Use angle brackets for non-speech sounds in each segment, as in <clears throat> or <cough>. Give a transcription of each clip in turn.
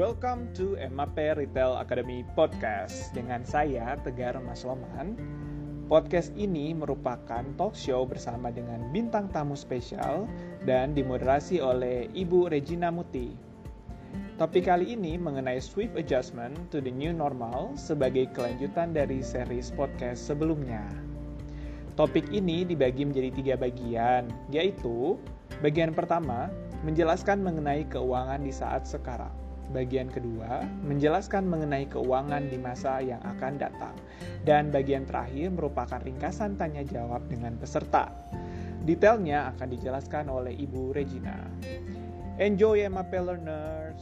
Welcome to MAP Retail Academy Podcast dengan saya Tegar Mas Loman. Podcast ini merupakan talk show bersama dengan bintang tamu spesial dan dimoderasi oleh Ibu Regina Muti. Topik kali ini mengenai swift adjustment to the new normal sebagai kelanjutan dari series podcast sebelumnya. Topik ini dibagi menjadi tiga bagian, yaitu bagian pertama menjelaskan mengenai keuangan di saat sekarang. Bagian kedua, menjelaskan mengenai keuangan di masa yang akan datang. Dan bagian terakhir merupakan ringkasan tanya jawab dengan peserta. Detailnya akan dijelaskan oleh Ibu Regina. Enjoy MAP Learners!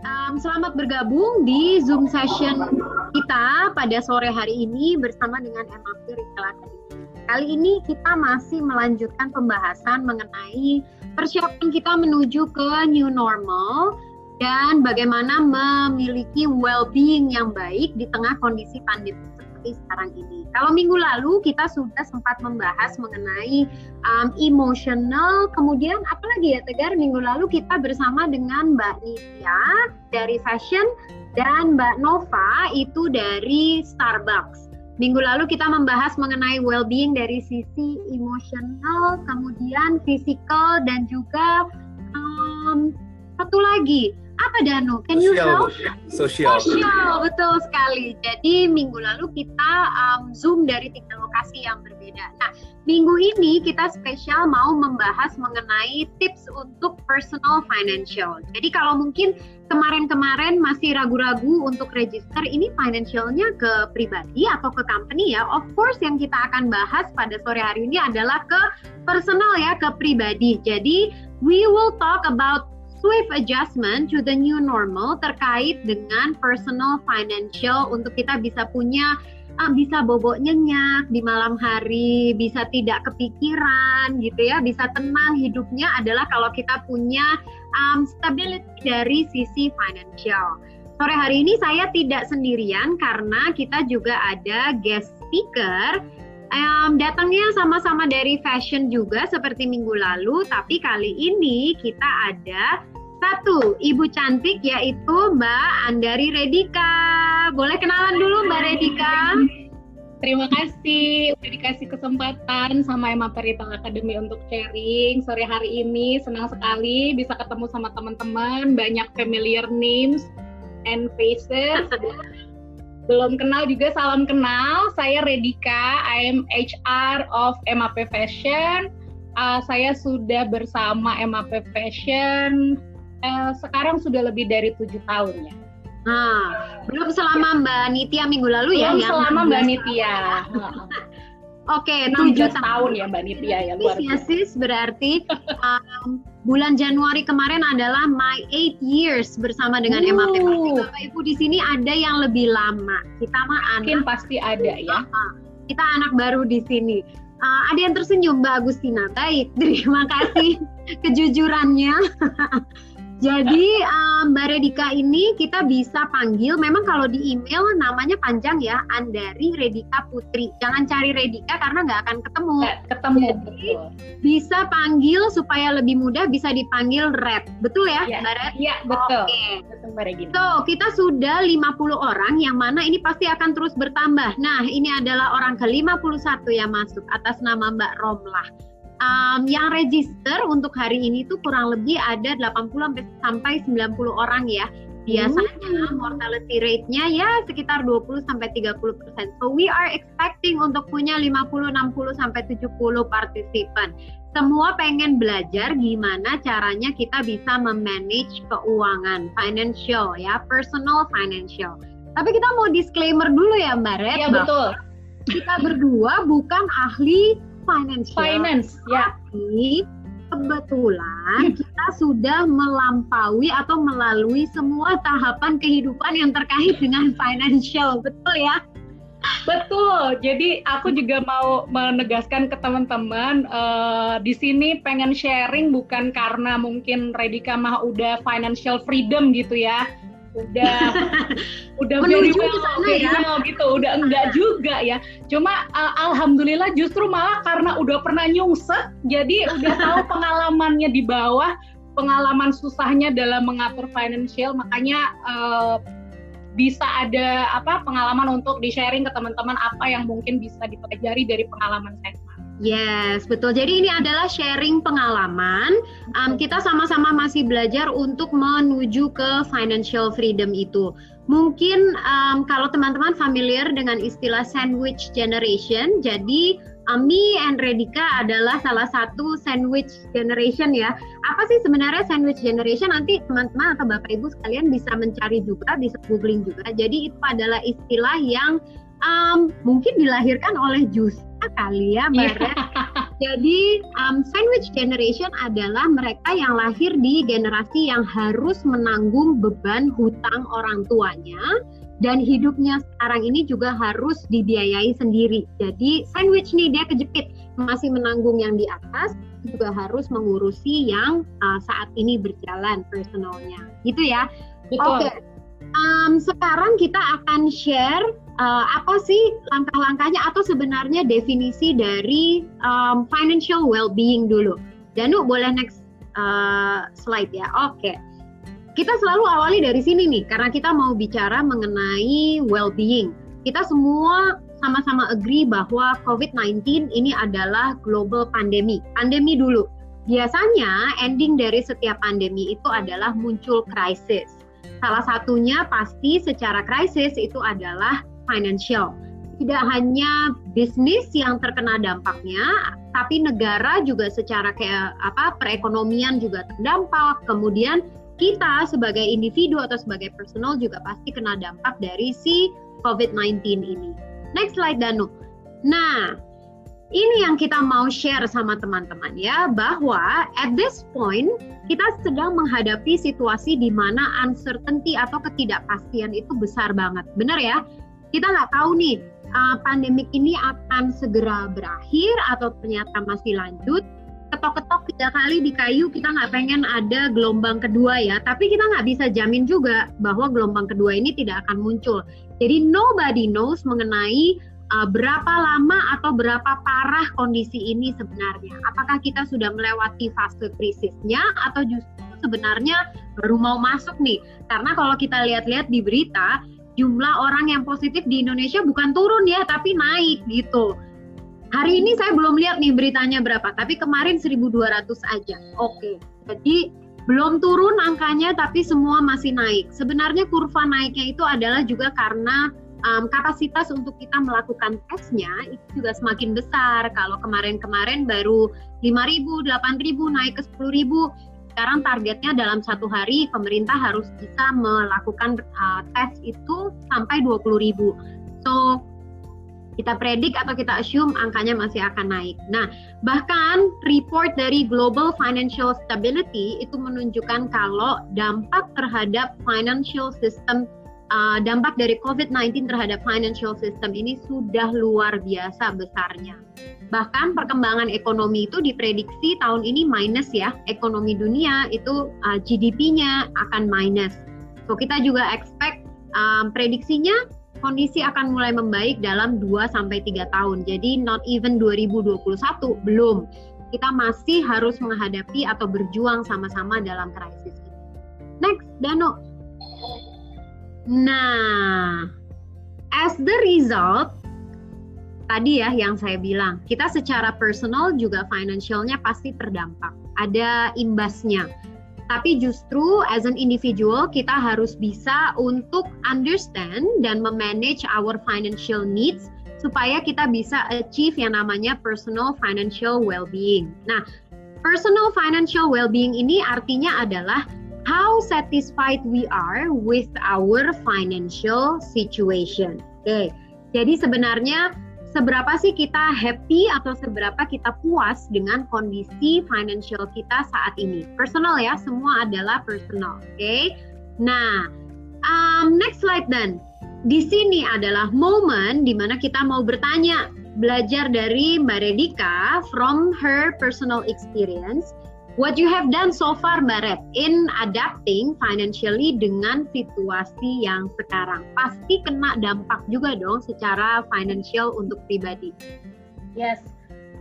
Um, selamat bergabung di Zoom session kita pada sore hari ini bersama dengan MAP Retail Academy. Kali ini kita masih melanjutkan pembahasan mengenai persiapan kita menuju ke new normal dan bagaimana memiliki well-being yang baik di tengah kondisi pandemi seperti sekarang ini. Kalau minggu lalu kita sudah sempat membahas mengenai um, emotional, kemudian apa lagi ya Tegar? Minggu lalu kita bersama dengan Mbak Nitya dari Fashion dan Mbak Nova itu dari Starbucks. Minggu lalu kita membahas mengenai well-being dari sisi emosional, kemudian fisikal dan juga um, satu lagi apa Danu? Can you help? Sosial. Sosial, betul sekali. Jadi minggu lalu kita um, zoom dari tiga lokasi yang berbeda. Nah, minggu ini kita spesial mau membahas mengenai tips untuk personal financial. Jadi kalau mungkin kemarin-kemarin masih ragu-ragu untuk register ini financialnya ke pribadi atau ke company ya. Of course yang kita akan bahas pada sore hari ini adalah ke personal ya, ke pribadi. Jadi we will talk about swift adjustment to the new normal terkait dengan personal financial untuk kita bisa punya uh, bisa bobok nyenyak di malam hari, bisa tidak kepikiran gitu ya, bisa tenang hidupnya adalah kalau kita punya um, stability dari sisi financial. Sore hari ini saya tidak sendirian karena kita juga ada guest speaker um, datangnya sama-sama dari fashion juga seperti minggu lalu, tapi kali ini kita ada satu, ibu cantik yaitu Mbak Andari Redika. Boleh kenalan dulu Mbak Redika? Terima kasih udah dikasih kesempatan sama Emma Perita Academy untuk sharing sore hari ini. Senang sekali bisa ketemu sama teman-teman, banyak familiar names and faces. <laughs> Belum kenal juga salam kenal. Saya Redika, I am HR of MAP Fashion. Uh, saya sudah bersama MAP Fashion eh, sekarang sudah lebih dari tujuh tahun ya. Nah, belum selama Mbak Nitya minggu lalu ya? Belum selama Mbak Nitya. <laughs> Oke, tujuh tahun ya Mbak Nitya ya luar biasa. sis berarti um, bulan Januari kemarin adalah my eight years bersama dengan uh. MAP. Bapak Ibu di sini ada yang lebih lama. Kita mah anak. Mungkin pasti ada ya. kita anak baru di sini. Uh, ada yang tersenyum Mbak Agustina. Baik, terima kasih <laughs> kejujurannya. Jadi um, Mbak Redika ini kita bisa panggil, memang kalau di email namanya panjang ya, Andari Redika Putri. Jangan cari Redika karena nggak akan ketemu. Nggak ketemu. Jadi bisa panggil supaya lebih mudah bisa dipanggil Red. Betul ya, ya Mbak Red? Iya, betul. Oke. Betul Mbak Regina. So, kita sudah 50 orang yang mana ini pasti akan terus bertambah. Nah, ini adalah orang ke-51 yang masuk atas nama Mbak Romlah um, yang register untuk hari ini tuh kurang lebih ada 80 sampai 90 orang ya. Biasanya hmm. mortality rate-nya ya sekitar 20 sampai 30 persen. So we are expecting untuk punya 50, 60 sampai 70 partisipan. Semua pengen belajar gimana caranya kita bisa memanage keuangan, financial ya, personal financial. Tapi kita mau disclaimer dulu ya Mbak Red. Iya betul. Kita berdua bukan ahli finance. Finance, ya. Tapi kebetulan hmm. kita sudah melampaui atau melalui semua tahapan kehidupan yang terkait dengan financial, betul ya? Betul. Jadi aku juga mau menegaskan ke teman-teman uh, di sini pengen sharing bukan karena mungkin Redika mah udah financial freedom gitu ya udah. <laughs> Udah very well, very ya. well gitu. Udah enggak juga ya. Cuma uh, alhamdulillah justru malah karena udah pernah nyungsep jadi udah tahu <laughs> pengalamannya di bawah pengalaman susahnya dalam mengatur financial, makanya uh, bisa ada apa pengalaman untuk di sharing ke teman-teman apa yang mungkin bisa dipelajari dari pengalaman saya. Yes, betul. Jadi ini adalah sharing pengalaman. Um, kita sama-sama masih belajar untuk menuju ke financial freedom itu. Mungkin um, kalau teman-teman familiar dengan istilah sandwich generation, jadi Ami and Redika adalah salah satu sandwich generation ya. Apa sih sebenarnya sandwich generation? Nanti teman-teman atau Bapak Ibu sekalian bisa mencari juga, bisa googling juga. Jadi itu adalah istilah yang um, mungkin dilahirkan oleh Justa kali ya Mbak yeah. Jadi um, sandwich generation adalah mereka yang lahir di generasi yang harus menanggung beban hutang orang tuanya dan hidupnya sekarang ini juga harus dibiayai sendiri. Jadi sandwich nih dia kejepit masih menanggung yang di atas juga harus mengurusi yang uh, saat ini berjalan personalnya. Gitu ya. Oke. Okay. Um, sekarang kita akan share uh, apa sih langkah-langkahnya atau sebenarnya definisi dari um, financial well-being dulu. Danu boleh next uh, slide ya. Oke. Okay kita selalu awali dari sini nih karena kita mau bicara mengenai well-being. Kita semua sama-sama agree bahwa COVID-19 ini adalah global pandemi. Pandemi dulu. Biasanya ending dari setiap pandemi itu adalah muncul krisis. Salah satunya pasti secara krisis itu adalah financial. Tidak hanya bisnis yang terkena dampaknya, tapi negara juga secara kayak apa perekonomian juga terdampak. Kemudian kita sebagai individu atau sebagai personal juga pasti kena dampak dari si COVID-19 ini. Next slide Danu. Nah, ini yang kita mau share sama teman-teman ya, bahwa at this point kita sedang menghadapi situasi di mana uncertainty atau ketidakpastian itu besar banget. Benar ya? Kita nggak tahu nih, uh, pandemik ini akan segera berakhir atau ternyata masih lanjut ketok-ketok tiga kali di kayu kita nggak pengen ada gelombang kedua ya tapi kita nggak bisa jamin juga bahwa gelombang kedua ini tidak akan muncul jadi nobody knows mengenai uh, berapa lama atau berapa parah kondisi ini sebenarnya apakah kita sudah melewati fase krisisnya atau justru sebenarnya baru mau masuk nih karena kalau kita lihat-lihat di berita jumlah orang yang positif di Indonesia bukan turun ya tapi naik gitu Hari ini saya belum lihat nih beritanya berapa, tapi kemarin 1.200 aja. Oke, jadi belum turun angkanya, tapi semua masih naik. Sebenarnya kurva naiknya itu adalah juga karena um, kapasitas untuk kita melakukan tesnya itu juga semakin besar. Kalau kemarin-kemarin baru 5.000, 8.000 naik ke 10.000, sekarang targetnya dalam satu hari pemerintah harus bisa melakukan uh, tes itu sampai 20.000. So kita predik atau kita assume angkanya masih akan naik. Nah, bahkan report dari Global Financial Stability itu menunjukkan kalau dampak terhadap financial system uh, dampak dari COVID-19 terhadap financial system ini sudah luar biasa besarnya. Bahkan perkembangan ekonomi itu diprediksi tahun ini minus ya. Ekonomi dunia itu uh, GDP-nya akan minus. So kita juga expect um, prediksinya kondisi akan mulai membaik dalam 2 sampai 3 tahun. Jadi not even 2021 belum. Kita masih harus menghadapi atau berjuang sama-sama dalam krisis ini. Next, Dano. Nah, as the result tadi ya yang saya bilang, kita secara personal juga financialnya pasti terdampak. Ada imbasnya tapi justru as an individual kita harus bisa untuk understand dan memanage our financial needs supaya kita bisa achieve yang namanya personal financial well-being. Nah, personal financial well-being ini artinya adalah how satisfied we are with our financial situation. Oke. Okay. Jadi sebenarnya seberapa sih kita happy atau seberapa kita puas dengan kondisi financial kita saat ini. Personal ya, semua adalah personal. Oke. Okay? Nah, um, next slide dan di sini adalah momen di mana kita mau bertanya, belajar dari Mbak Redika from her personal experience what you have done so far Mbak Red in adapting financially dengan situasi yang sekarang pasti kena dampak juga dong secara financial untuk pribadi. Yes,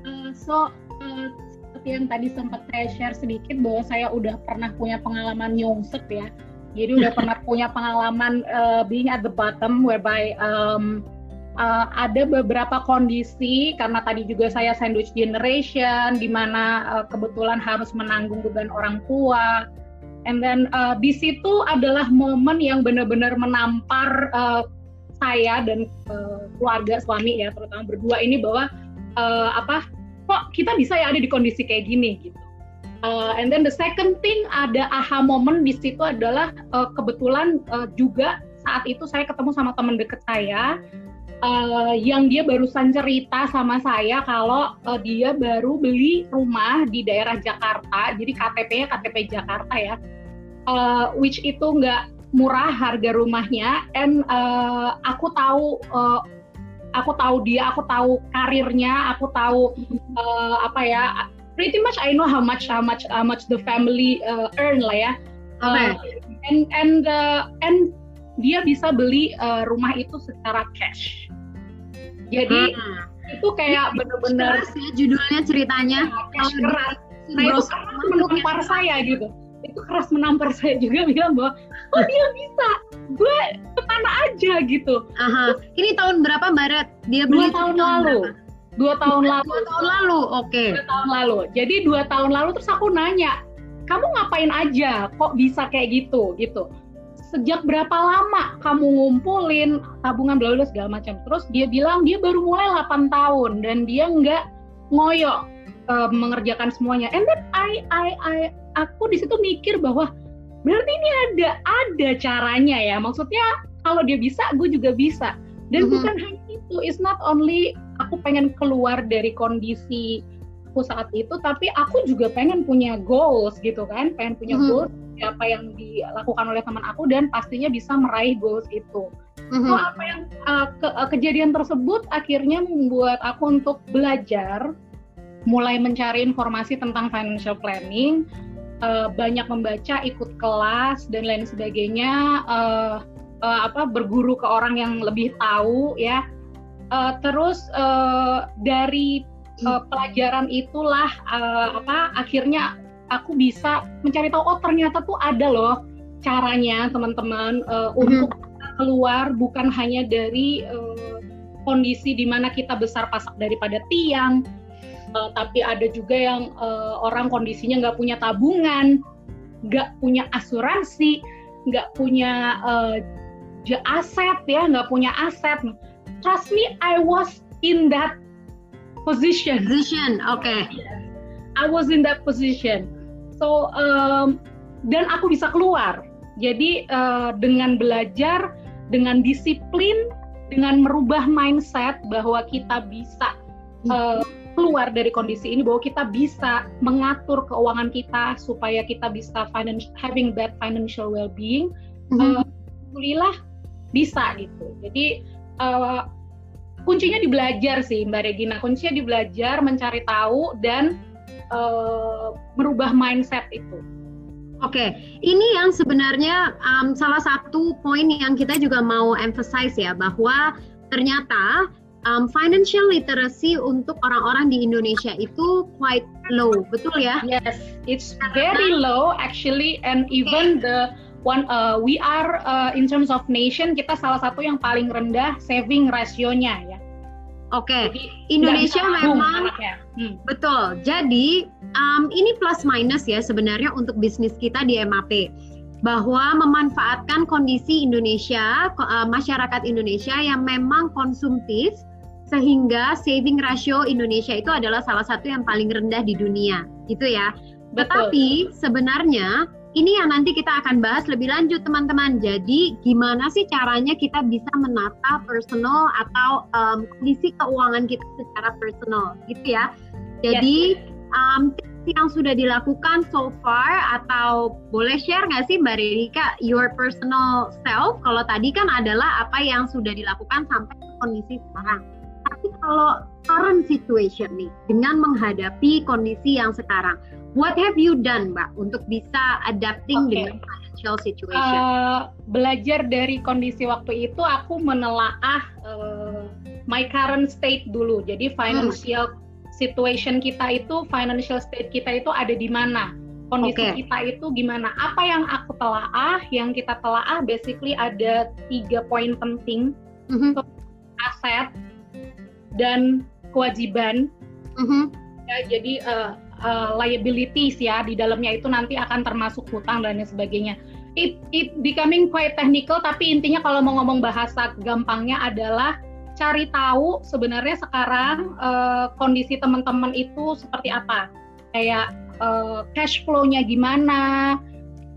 uh, so uh, seperti yang tadi sempat saya share sedikit bahwa saya udah pernah punya pengalaman nyungsep ya. Jadi udah <laughs> pernah punya pengalaman uh, being at the bottom whereby um, uh, ada beberapa kondisi karena tadi juga saya sandwich generation di mana uh, kebetulan harus menanggung beban orang tua. And then uh, di situ adalah momen yang benar-benar menampar uh, saya dan uh, keluarga suami ya terutama berdua ini bahwa uh, apa kok kita bisa ya ada di kondisi kayak gini gitu. Uh, and then the second thing ada aha moment di situ adalah uh, kebetulan uh, juga saat itu saya ketemu sama teman deket saya uh, yang dia barusan cerita sama saya kalau uh, dia baru beli rumah di daerah Jakarta, jadi KTP-nya KTP Jakarta ya, uh, which itu nggak murah harga rumahnya, and uh, aku tahu uh, aku tahu dia, aku tahu karirnya, aku tahu uh, apa ya, pretty much I know how much how much how much the family uh, earn lah ya. Uh, and and uh, and dia bisa beli uh, rumah itu secara cash. Jadi hmm. itu kayak bener-bener ya judulnya ceritanya ya, cash keras. Nah itu keras menampar saya gitu. Itu keras menampar saya juga bilang bahwa oh dia bisa gue ke tanah aja gitu. Aha. Ini tahun berapa Mbak Dia beli dua tahun lalu. Berapa? Dua tahun lalu. Dua tahun lalu, oke. Okay. Dua tahun lalu. Jadi dua tahun lalu terus aku nanya, kamu ngapain aja? Kok bisa kayak gitu? Gitu. Sejak berapa lama kamu ngumpulin tabungan bla bla segala macam? Terus dia bilang dia baru mulai 8 tahun dan dia nggak ngoyo uh, mengerjakan semuanya. And then I I I aku di situ mikir bahwa berarti ini ada ada caranya ya maksudnya kalau dia bisa gue juga bisa dan mm-hmm. bukan hanya itu it's not only aku pengen keluar dari kondisi aku saat itu tapi aku juga pengen punya goals gitu kan pengen punya mm-hmm. goals apa yang dilakukan oleh teman aku dan pastinya bisa meraih goals itu mm-hmm. so apa yang uh, ke, uh, kejadian tersebut akhirnya membuat aku untuk belajar mulai mencari informasi tentang financial planning uh, banyak membaca, ikut kelas dan lain sebagainya, uh, uh, apa berguru ke orang yang lebih tahu ya. Uh, terus uh, dari uh, pelajaran itulah uh, apa akhirnya aku bisa mencari tahu oh ternyata tuh ada loh caranya teman-teman uh, mm-hmm. untuk keluar bukan hanya dari uh, kondisi di mana kita besar pasak daripada tiang uh, tapi ada juga yang uh, orang kondisinya nggak punya tabungan, nggak punya asuransi, nggak punya uh, aset ya, nggak punya aset. Trust me, I was in that position. Position, oke. Okay. I was in that position. So um, dan aku bisa keluar. Jadi uh, dengan belajar, dengan disiplin, dengan merubah mindset bahwa kita bisa uh, keluar dari kondisi ini bahwa kita bisa mengatur keuangan kita supaya kita bisa financial, having that financial well-being, mm-hmm. uh, alhamdulillah bisa gitu. Jadi uh, kuncinya di belajar sih Mbak Regina, kuncinya di belajar, mencari tahu dan uh, merubah mindset itu. Oke, okay. ini yang sebenarnya um, salah satu poin yang kita juga mau emphasize ya bahwa ternyata um, financial literacy untuk orang-orang di Indonesia itu quite low, betul ya? Yes, it's very low actually, and even the one uh, we are uh, in terms of nation kita salah satu yang paling rendah saving rasionya ya. Oke, okay. Indonesia memang hmm. betul. Jadi um, ini plus minus ya sebenarnya untuk bisnis kita di MAP bahwa memanfaatkan kondisi Indonesia, uh, masyarakat Indonesia yang memang konsumtif sehingga saving ratio Indonesia itu adalah salah satu yang paling rendah di dunia, gitu ya. Betul. Tetapi sebenarnya ini yang nanti kita akan bahas lebih lanjut teman-teman. Jadi gimana sih caranya kita bisa menata personal atau um, kondisi keuangan kita secara personal, gitu ya. Jadi yes. um, yang sudah dilakukan so far atau boleh share nggak sih Mbak Rika your personal self? Kalau tadi kan adalah apa yang sudah dilakukan sampai kondisi sekarang. Tapi kalau current situation nih, dengan menghadapi kondisi yang sekarang, what have you done, Mbak, untuk bisa adapting okay. dengan financial situation? Uh, belajar dari kondisi waktu itu, aku menelaah uh, my current state dulu. Jadi financial hmm. situation kita itu financial state kita itu ada di mana kondisi okay. kita itu gimana apa yang aku telaah yang kita telaah basically ada tiga poin penting mm-hmm. aset dan kewajiban mm-hmm. ya, jadi uh, uh, liabilities ya di dalamnya itu nanti akan termasuk hutang dan lain sebagainya. It it becoming quite technical tapi intinya kalau mau ngomong bahasa gampangnya adalah cari tahu sebenarnya sekarang uh, kondisi teman-teman itu seperti apa. Kayak uh, cash flow-nya gimana?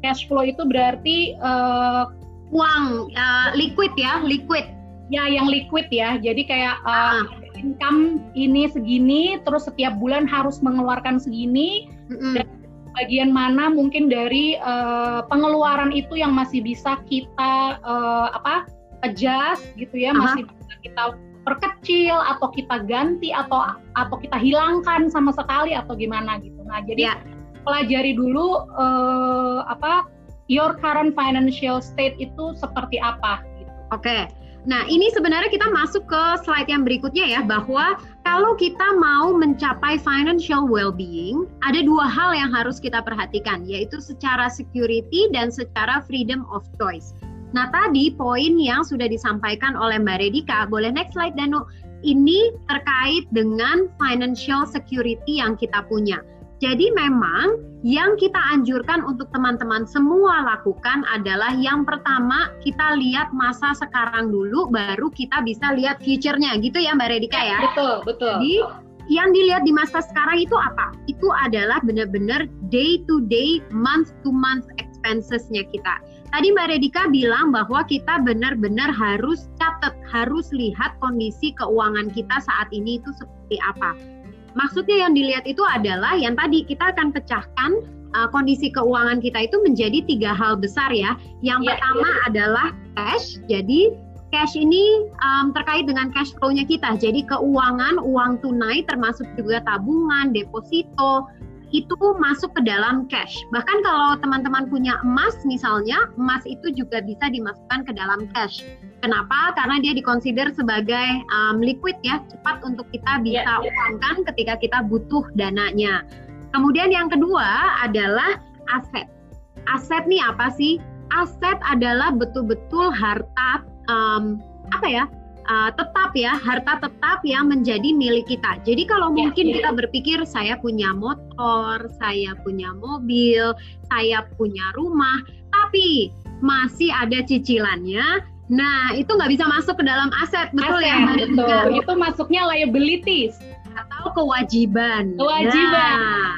Cash flow itu berarti uh, uang uh, liquid ya liquid. Ya yang liquid ya. Jadi kayak uh, income ini segini terus setiap bulan harus mengeluarkan segini mm -hmm. dan bagian mana mungkin dari uh, pengeluaran itu yang masih bisa kita uh, apa adjust gitu ya uh -huh. masih bisa kita perkecil atau kita ganti atau atau kita hilangkan sama sekali atau gimana gitu. Nah, jadi yeah. pelajari dulu uh, apa your current financial state itu seperti apa gitu. Oke. Okay. Nah, ini sebenarnya kita masuk ke slide yang berikutnya ya, bahwa kalau kita mau mencapai financial well-being, ada dua hal yang harus kita perhatikan, yaitu secara security dan secara freedom of choice. Nah tadi poin yang sudah disampaikan oleh Mbak Redika, boleh next slide Danu. Ini terkait dengan financial security yang kita punya. Jadi memang yang kita anjurkan untuk teman-teman semua lakukan adalah yang pertama kita lihat masa sekarang dulu baru kita bisa lihat future-nya gitu ya Mbak Redika ya. Betul, betul. Jadi yang dilihat di masa sekarang itu apa? Itu adalah benar-benar day to day, month to month expenses-nya kita. Tadi Mbak Redika bilang bahwa kita benar-benar harus catat, harus lihat kondisi keuangan kita saat ini itu seperti apa. Maksudnya yang dilihat itu adalah yang tadi kita akan pecahkan uh, kondisi keuangan kita itu menjadi tiga hal besar ya. Yang ya, pertama ya. adalah cash. Jadi cash ini um, terkait dengan cash flow-nya kita. Jadi keuangan, uang tunai termasuk juga tabungan, deposito, itu masuk ke dalam cash. Bahkan kalau teman-teman punya emas misalnya, emas itu juga bisa dimasukkan ke dalam cash. Kenapa? Karena dia dikonsider sebagai um, liquid ya, cepat untuk kita bisa yeah, yeah. uangkan ketika kita butuh dananya. Kemudian yang kedua adalah aset. Aset nih apa sih? Aset adalah betul-betul harta um, apa ya? Uh, tetap ya harta tetap yang menjadi milik kita. Jadi kalau ya, mungkin ya. kita berpikir saya punya motor, saya punya mobil, saya punya rumah, tapi masih ada cicilannya. Nah itu nggak bisa masuk ke dalam aset, betul ya, aset, ya? Betul. Itu masuknya liabilities atau kewajiban. Kewajiban. Nah,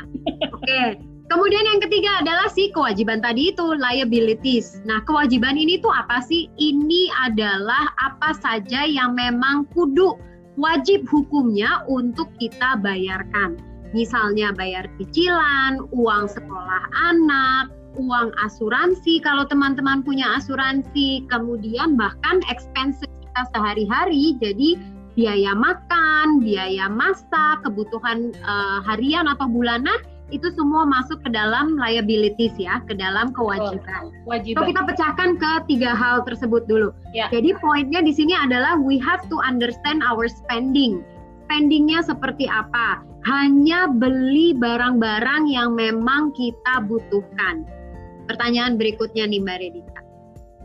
Oke. Okay. Kemudian yang ketiga adalah si kewajiban tadi itu liabilities. Nah, kewajiban ini tuh apa sih? Ini adalah apa saja yang memang kudu wajib hukumnya untuk kita bayarkan. Misalnya bayar cicilan, uang sekolah anak, uang asuransi kalau teman-teman punya asuransi, kemudian bahkan expenses kita sehari-hari jadi biaya makan, biaya masak, kebutuhan uh, harian atau bulanan itu semua masuk ke dalam liabilities ya, ke dalam kewajiban. Oh, wajiban. So kita pecahkan ke tiga hal tersebut dulu. Ya. Jadi poinnya di sini adalah we have to understand our spending. Spendingnya seperti apa? Hanya beli barang-barang yang memang kita butuhkan. Pertanyaan berikutnya nih Mbak Redika.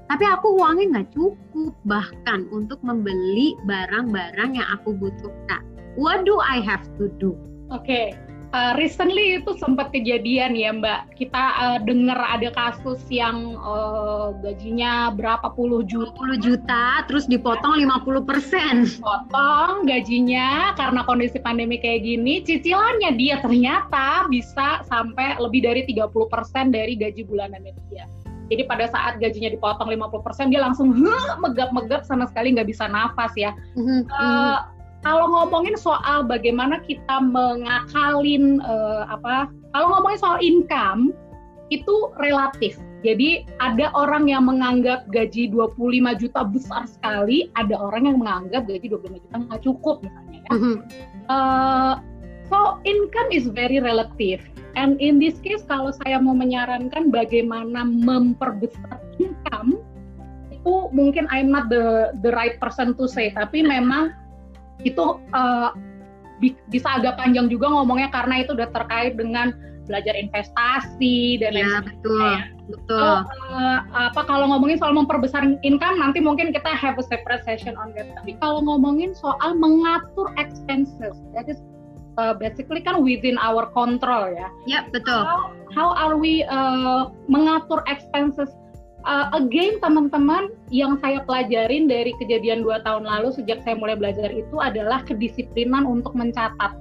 Tapi aku uangnya nggak cukup bahkan untuk membeli barang-barang yang aku butuhkan. What do I have to do? Oke, okay uh, recently itu sempat kejadian ya Mbak. Kita uh, dengar ada kasus yang uh, gajinya berapa puluh juta. 10 juta terus dipotong 50 persen. Potong gajinya karena kondisi pandemi kayak gini, cicilannya dia ternyata bisa sampai lebih dari 30 persen dari gaji bulanannya dia. Jadi pada saat gajinya dipotong 50%, dia langsung megap-megap sama sekali nggak bisa nafas ya. Mm -hmm. uh, kalau ngomongin soal bagaimana kita mengakalin uh, apa kalau ngomongin soal income itu relatif. Jadi ada orang yang menganggap gaji 25 juta besar sekali, ada orang yang menganggap gaji 25 juta nggak cukup misalnya ya. Mm -hmm. uh, so income is very relative. And in this case kalau saya mau menyarankan bagaimana memperbesar income itu mungkin I'm not the the right person to say, tapi memang itu uh, bisa agak panjang juga ngomongnya karena itu udah terkait dengan belajar investasi dan lain ya, sebagainya. Betul, ya. betul. So, uh, apa kalau ngomongin soal memperbesar income nanti mungkin kita have a separate session on that. Tapi kalau ngomongin soal mengatur expenses, that is uh, basically kan within our control ya. Ya, betul. How, how are we uh, mengatur expenses? Uh, again teman-teman yang saya pelajarin dari kejadian dua tahun lalu sejak saya mulai belajar itu adalah kedisiplinan untuk mencatat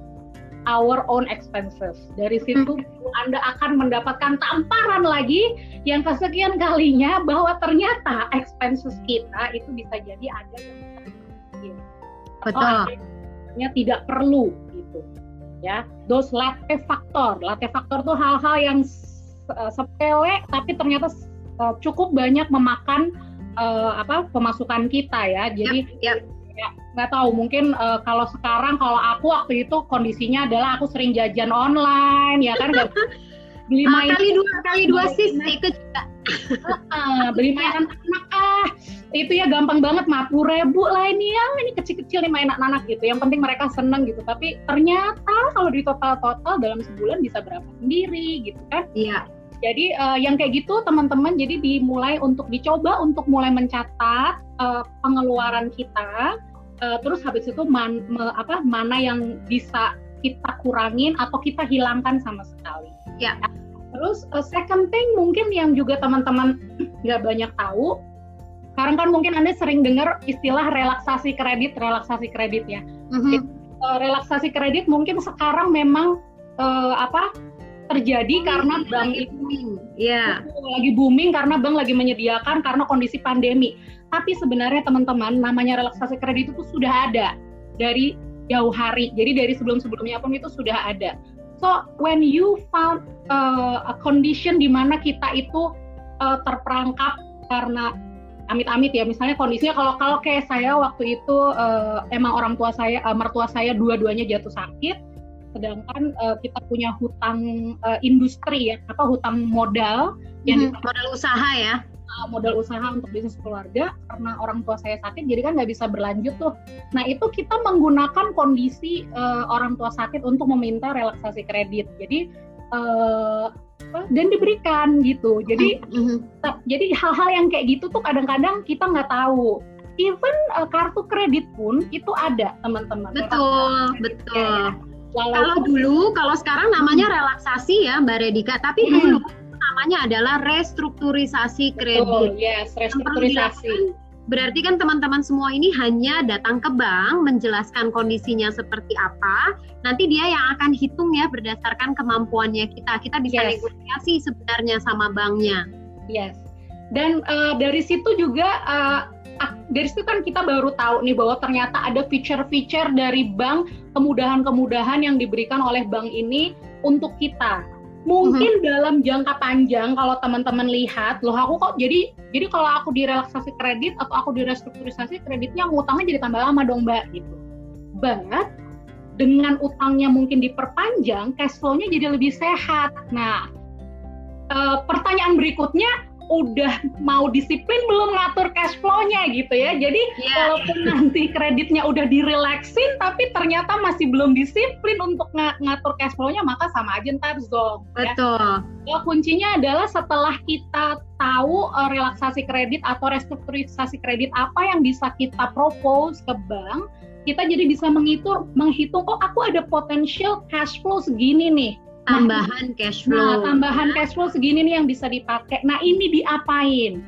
our own expenses. Dari situ hmm. Anda akan mendapatkan tamparan lagi yang kesekian kalinya bahwa ternyata expenses kita itu bisa jadi ada yang Betul. Atau tidak perlu gitu. Ya, those latte factor. Latte factor tuh hal-hal yang uh, sepele tapi ternyata uh, cukup banyak memakan uh, apa pemasukan kita ya. Jadi yep, yep ya nggak tahu mungkin uh, kalau sekarang kalau aku waktu itu kondisinya adalah aku sering jajan online ya kan? Gak, <laughs> beli ah, mainan. kali dua kali dua sis itu juga. Uh, beli mainan anak ah itu ya gampang banget mah ribu lah ini ya ini kecil-kecil nih mainan anak gitu. Yang penting mereka seneng gitu. Tapi ternyata kalau di total-total dalam sebulan bisa berapa sendiri gitu kan? Iya jadi uh, yang kayak gitu teman-teman jadi dimulai untuk dicoba untuk mulai mencatat uh, pengeluaran kita uh, terus habis itu man, me, apa mana yang bisa kita kurangin atau kita hilangkan sama sekali. Ya. Terus uh, second thing mungkin yang juga teman-teman <clears throat> nggak banyak tahu, sekarang kan mungkin anda sering dengar istilah relaksasi kredit, relaksasi kredit ya. Mm-hmm. Uh, relaksasi kredit mungkin sekarang memang uh, apa terjadi karena bank itu yeah. lagi booming karena bank lagi menyediakan karena kondisi pandemi. Tapi sebenarnya teman-teman namanya relaksasi kredit itu sudah ada dari jauh hari. Jadi dari sebelum-sebelumnya pun itu sudah ada. So when you found uh, a condition di mana kita itu uh, terperangkap karena amit-amit ya misalnya kondisinya kalau kalau kayak saya waktu itu uh, emang orang tua saya uh, mertua saya dua-duanya jatuh sakit sedangkan uh, kita punya hutang uh, industri ya apa hutang modal yang hmm, modal usaha ya? Uh, modal usaha untuk bisnis keluarga karena orang tua saya sakit jadi kan nggak bisa berlanjut tuh. Nah itu kita menggunakan kondisi uh, orang tua sakit untuk meminta relaksasi kredit. Jadi uh, dan diberikan gitu. Jadi mm-hmm. jadi hal-hal yang kayak gitu tuh kadang-kadang kita nggak tahu. Even uh, kartu kredit pun itu ada teman-teman. Betul betul kalau dulu kalau sekarang namanya relaksasi ya Mbak Redika tapi hmm. dulu namanya adalah restrukturisasi kredit. Betul, yes, restrukturisasi. Berarti kan teman-teman semua ini hanya datang ke bank menjelaskan kondisinya seperti apa. Nanti dia yang akan hitung ya berdasarkan kemampuannya kita. Kita bisa yes. negosiasi sebenarnya sama banknya. Yes. Dan uh, dari situ juga uh, dari situ kan kita baru tahu nih bahwa ternyata ada feature-feature dari bank, kemudahan-kemudahan yang diberikan oleh bank ini untuk kita. Mungkin uh-huh. dalam jangka panjang kalau teman-teman lihat loh aku kok jadi jadi kalau aku direlaksasi kredit atau aku direstrukturisasi kreditnya ngutangnya jadi tambah lama dong mbak gitu. But dengan utangnya mungkin diperpanjang cash flow-nya jadi lebih sehat. Nah e, pertanyaan berikutnya udah mau disiplin belum ngatur cash flow-nya gitu ya. Jadi yeah. walaupun <laughs> nanti kreditnya udah direlaksin tapi ternyata masih belum disiplin untuk ng ngatur cash flow-nya maka sama aja ntar zong. Ya. Betul. Ya. kuncinya adalah setelah kita tahu uh, relaksasi kredit atau restrukturisasi kredit apa yang bisa kita propose ke bank, kita jadi bisa menghitung menghitung oh aku ada potensial cash flow segini nih tambahan cash flow. Nah, tambahan cash flow segini nih yang bisa dipakai. Nah, ini diapain?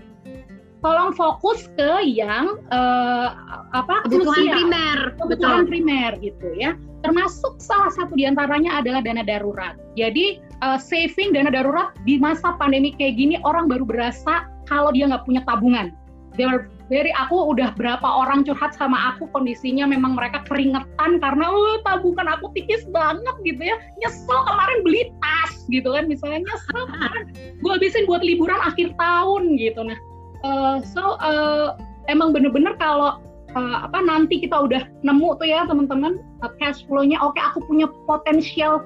Tolong fokus ke yang uh, apa kebutuhan primer, kebutuhan Betul. primer gitu ya. Termasuk salah satu di antaranya adalah dana darurat. Jadi uh, saving dana darurat di masa pandemi kayak gini orang baru berasa kalau dia nggak punya tabungan. They are dari aku udah berapa orang curhat sama aku kondisinya memang mereka keringetan karena oh, tabungan aku tipis banget gitu ya. Nyesel kemarin beli tas gitu kan misalnya nyesel kemarin. Gue habisin buat liburan akhir tahun gitu. Nah uh, so uh, emang bener-bener kalau uh, apa nanti kita udah nemu tuh ya teman-teman uh, cash flow-nya oke okay, aku punya potensial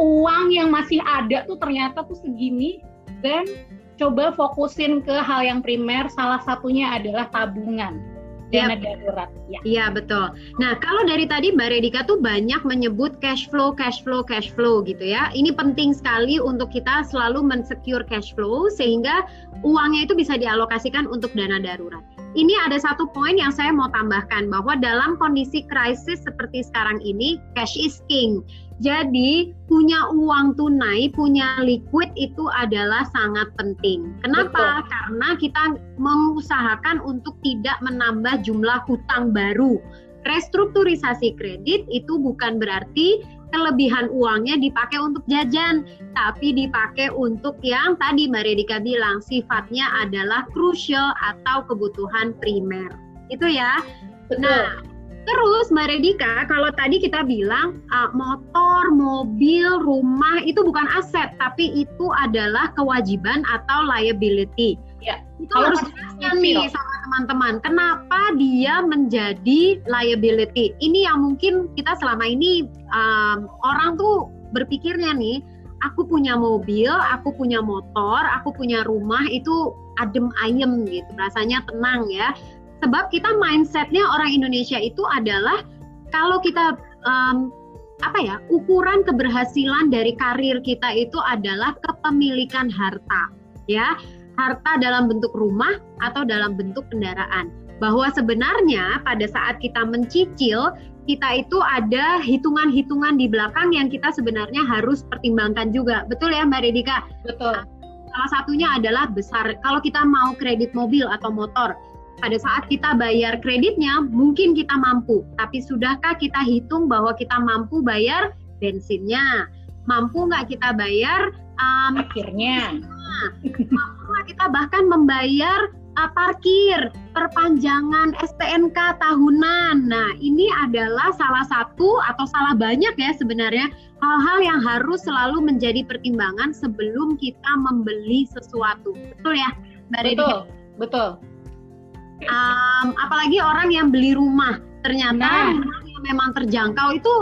uang yang masih ada tuh ternyata tuh segini dan coba fokusin ke hal yang primer salah satunya adalah tabungan dana darurat. Ya. Iya betul. Nah kalau dari tadi Mbak Redika tuh banyak menyebut cash flow, cash flow, cash flow gitu ya. Ini penting sekali untuk kita selalu mensecure cash flow sehingga uangnya itu bisa dialokasikan untuk dana darurat. Ini ada satu poin yang saya mau tambahkan bahwa dalam kondisi krisis seperti sekarang ini cash is king. Jadi punya uang tunai, punya liquid itu adalah sangat penting. Kenapa? Betul. Karena kita mengusahakan untuk tidak menambah jumlah hutang baru. Restrukturisasi kredit itu bukan berarti kelebihan uangnya dipakai untuk jajan, tapi dipakai untuk yang tadi Mbak Redika bilang sifatnya adalah crucial atau kebutuhan primer. Itu ya. Betul. Nah, Terus Mbak Redika, kalau tadi kita bilang uh, motor, mobil, rumah itu bukan aset, tapi itu adalah kewajiban atau liability. Ya. Itu harus jelaskan nih sama teman-teman, kenapa dia menjadi liability? Ini yang mungkin kita selama ini um, orang tuh berpikirnya nih, aku punya mobil, aku punya motor, aku punya rumah itu adem ayem gitu, rasanya tenang ya sebab kita mindsetnya orang Indonesia itu adalah kalau kita um, apa ya ukuran keberhasilan dari karir kita itu adalah kepemilikan harta ya. Harta dalam bentuk rumah atau dalam bentuk kendaraan. Bahwa sebenarnya pada saat kita mencicil kita itu ada hitungan-hitungan di belakang yang kita sebenarnya harus pertimbangkan juga. Betul ya Mbak Redika betul. Salah satunya adalah besar. Kalau kita mau kredit mobil atau motor pada saat kita bayar kreditnya mungkin kita mampu, tapi sudahkah kita hitung bahwa kita mampu bayar bensinnya? Mampu nggak kita bayar um, akhirnya? <laughs> mampu nggak kita bahkan membayar uh, parkir, perpanjangan STNK tahunan. Nah, ini adalah salah satu atau salah banyak ya sebenarnya hal-hal yang harus selalu menjadi pertimbangan sebelum kita membeli sesuatu. Betul ya, Mbak Betul, betul um, apalagi orang yang beli rumah. Ternyata nah. rumah yang memang terjangkau itu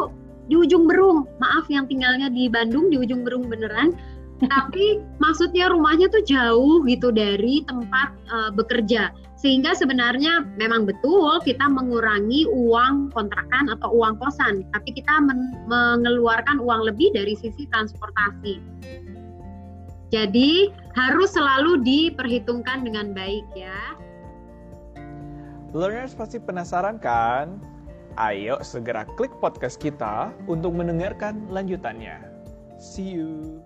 di ujung berung. Maaf yang tinggalnya di Bandung di ujung berung beneran. <laughs> Tapi maksudnya rumahnya tuh jauh gitu dari tempat uh, bekerja. Sehingga sebenarnya memang betul kita mengurangi uang kontrakan atau uang kosan. Tapi kita men mengeluarkan uang lebih dari sisi transportasi. Jadi harus selalu diperhitungkan dengan baik ya Learners pasti penasaran kan? Ayo segera klik podcast kita untuk mendengarkan lanjutannya. See you.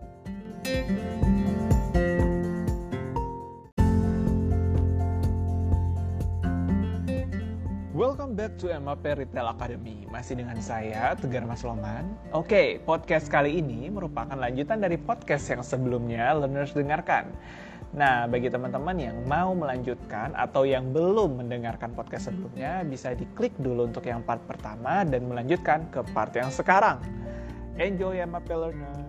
Welcome back to MAP Retail Academy. Masih dengan saya, Tegar Mas Loman. Oke, podcast kali ini merupakan lanjutan dari podcast yang sebelumnya learners dengarkan. Nah, bagi teman-teman yang mau melanjutkan atau yang belum mendengarkan podcast sebelumnya, bisa diklik dulu untuk yang part pertama dan melanjutkan ke part yang sekarang. Enjoy ya, MAP learners!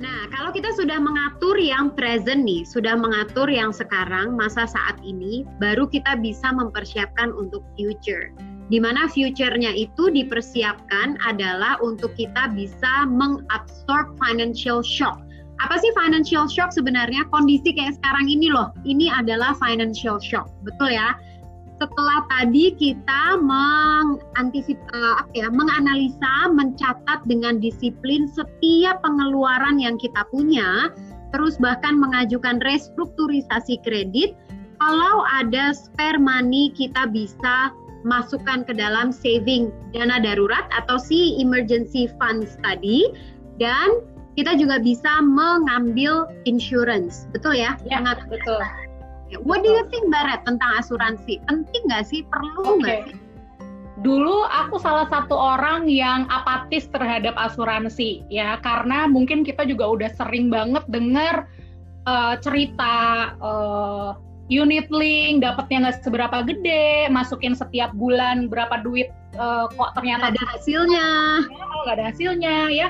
Nah, kalau kita sudah mengatur yang present nih, sudah mengatur yang sekarang, masa saat ini, baru kita bisa mempersiapkan untuk future. Di mana future-nya itu dipersiapkan adalah untuk kita bisa mengabsorb financial shock apa sih financial shock sebenarnya? Kondisi kayak sekarang ini loh, ini adalah financial shock, betul ya? Setelah tadi kita mengantisip, uh, ya, menganalisa, mencatat dengan disiplin setiap pengeluaran yang kita punya, terus bahkan mengajukan restrukturisasi kredit, kalau ada spare money kita bisa masukkan ke dalam saving dana darurat atau si emergency funds tadi dan kita juga bisa mengambil insurance, betul ya? Ya, Sangat betul. What do you think Barat tentang asuransi? Penting nggak sih? Perlu nggak okay. sih? Dulu aku salah satu orang yang apatis terhadap asuransi ya karena mungkin kita juga udah sering banget dengar uh, cerita uh, unit link dapatnya nggak seberapa gede, masukin setiap bulan berapa duit uh, kok ternyata ada hasilnya, nggak ada hasilnya ya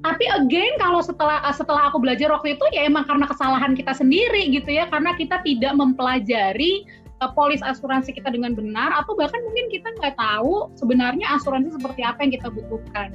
tapi again kalau setelah setelah aku belajar waktu itu ya emang karena kesalahan kita sendiri gitu ya karena kita tidak mempelajari uh, polis asuransi kita dengan benar atau bahkan mungkin kita nggak tahu sebenarnya asuransi seperti apa yang kita butuhkan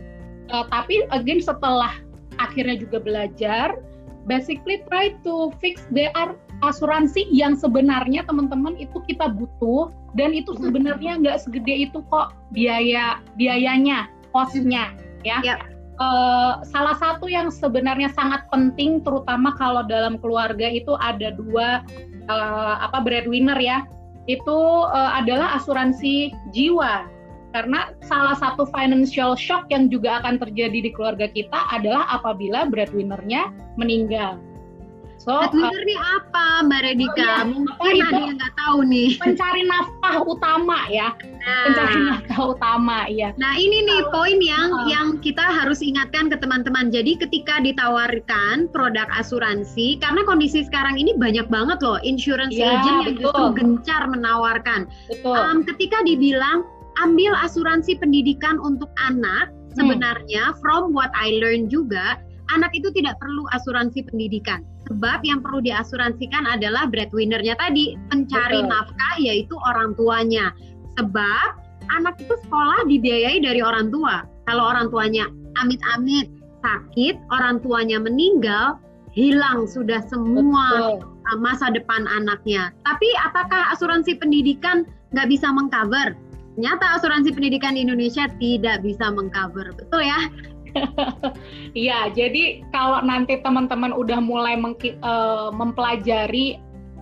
uh, tapi again setelah akhirnya juga belajar basically try to fix are asuransi yang sebenarnya teman-teman itu kita butuh dan itu mm-hmm. sebenarnya nggak segede itu kok biaya biayanya costnya ya. Yep. Uh, salah satu yang sebenarnya sangat penting terutama kalau dalam keluarga itu ada dua uh, apa breadwinner ya itu uh, adalah asuransi jiwa karena salah satu financial shock yang juga akan terjadi di keluarga kita adalah apabila breadwinnernya meninggal. So, Breadwinner uh, ini apa Mbak Redika? Oh, ya. Mungkin oh, ada yang nggak tahu nih. Pencari nafkah utama ya. Nah. Pencari nafkah utama ya. Nah ini nih poin yang uh, yang kita harus ingatkan ke teman-teman. Jadi ketika ditawarkan produk asuransi, karena kondisi sekarang ini banyak banget loh insurance ya, agent yang betul. justru gencar menawarkan. Betul. Um, ketika dibilang ambil asuransi pendidikan untuk anak, hmm. sebenarnya from what I learned juga anak itu tidak perlu asuransi pendidikan. Sebab yang perlu diasuransikan adalah breadwinnernya tadi, pencari Betul. nafkah yaitu orang tuanya. Sebab anak itu sekolah dibiayai dari orang tua. Kalau orang tuanya amit-amit sakit, orang tuanya meninggal, hilang sudah semua Betul. masa depan anaknya. Tapi apakah asuransi pendidikan nggak bisa mengcover? Ternyata asuransi pendidikan di Indonesia tidak bisa mengcover, betul ya? <laughs> Iya, jadi kalau nanti teman-teman udah mulai uh, mempelajari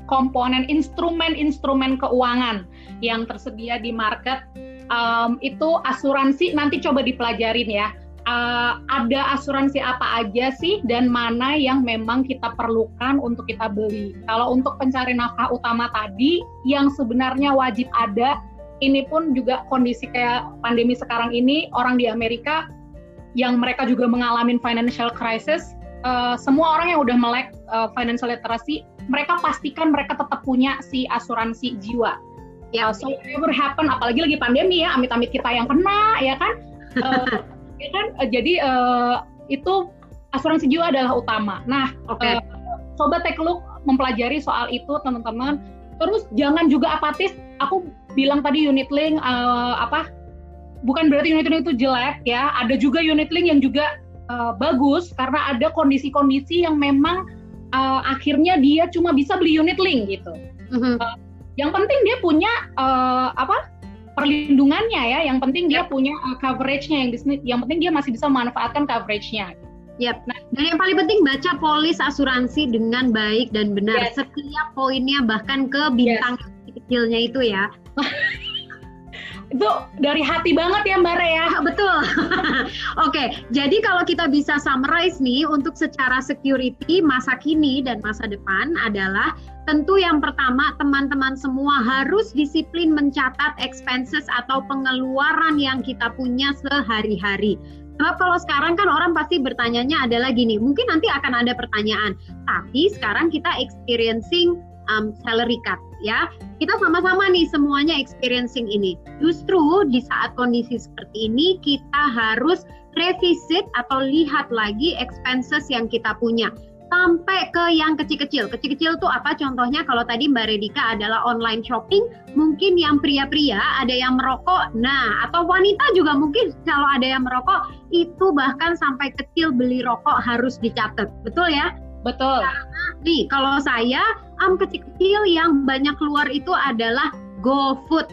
komponen instrumen-instrumen keuangan yang tersedia di market, um, itu asuransi nanti coba dipelajarin ya. Uh, ada asuransi apa aja sih dan mana yang memang kita perlukan untuk kita beli. Kalau untuk pencari nafkah utama tadi yang sebenarnya wajib ada, ini pun juga kondisi kayak pandemi sekarang ini orang di Amerika yang mereka juga mengalami financial crisis, uh, semua orang yang udah melek uh, financial literacy, mereka pastikan mereka tetap punya si asuransi jiwa. Ya, uh, so whatever happen, apalagi lagi pandemi ya, amit-amit kita yang kena, ya kan? Uh, <laughs> ya kan? Uh, jadi uh, itu asuransi jiwa adalah utama. Nah, okay. uh, coba take a look, mempelajari soal itu, teman-teman. Terus jangan juga apatis. Aku bilang tadi unit link uh, apa bukan berarti unit link itu jelek ya. Ada juga unit link yang juga uh, bagus karena ada kondisi-kondisi yang memang uh, akhirnya dia cuma bisa beli unit link gitu. Mm-hmm. Uh, yang penting dia punya uh, apa perlindungannya ya. Yang penting dia punya uh, coveragenya yang bisnis. Yang penting dia masih bisa memanfaatkan coveragenya. Yap. Nah, dan yang paling penting baca polis asuransi dengan baik dan benar yes. setiap poinnya bahkan ke bintang yes. kecilnya itu ya. <laughs> itu dari hati banget ya Mbak Rea. <laughs> Betul. Oke, okay, jadi kalau kita bisa summarize nih untuk secara security masa kini dan masa depan adalah tentu yang pertama teman-teman semua harus disiplin mencatat expenses atau pengeluaran yang kita punya sehari-hari. Sebab kalau sekarang kan orang pasti bertanyanya adalah gini, mungkin nanti akan ada pertanyaan, tapi sekarang kita experiencing um, salary cut ya. Kita sama-sama nih semuanya experiencing ini. Justru di saat kondisi seperti ini kita harus revisit atau lihat lagi expenses yang kita punya sampai ke yang kecil-kecil. Kecil-kecil tuh apa contohnya kalau tadi Mbak Redika adalah online shopping, mungkin yang pria-pria ada yang merokok. Nah, atau wanita juga mungkin kalau ada yang merokok itu bahkan sampai kecil beli rokok harus dicatat. Betul ya? Betul. Karena nih kalau saya am kecil-kecil yang banyak keluar itu adalah GoFood.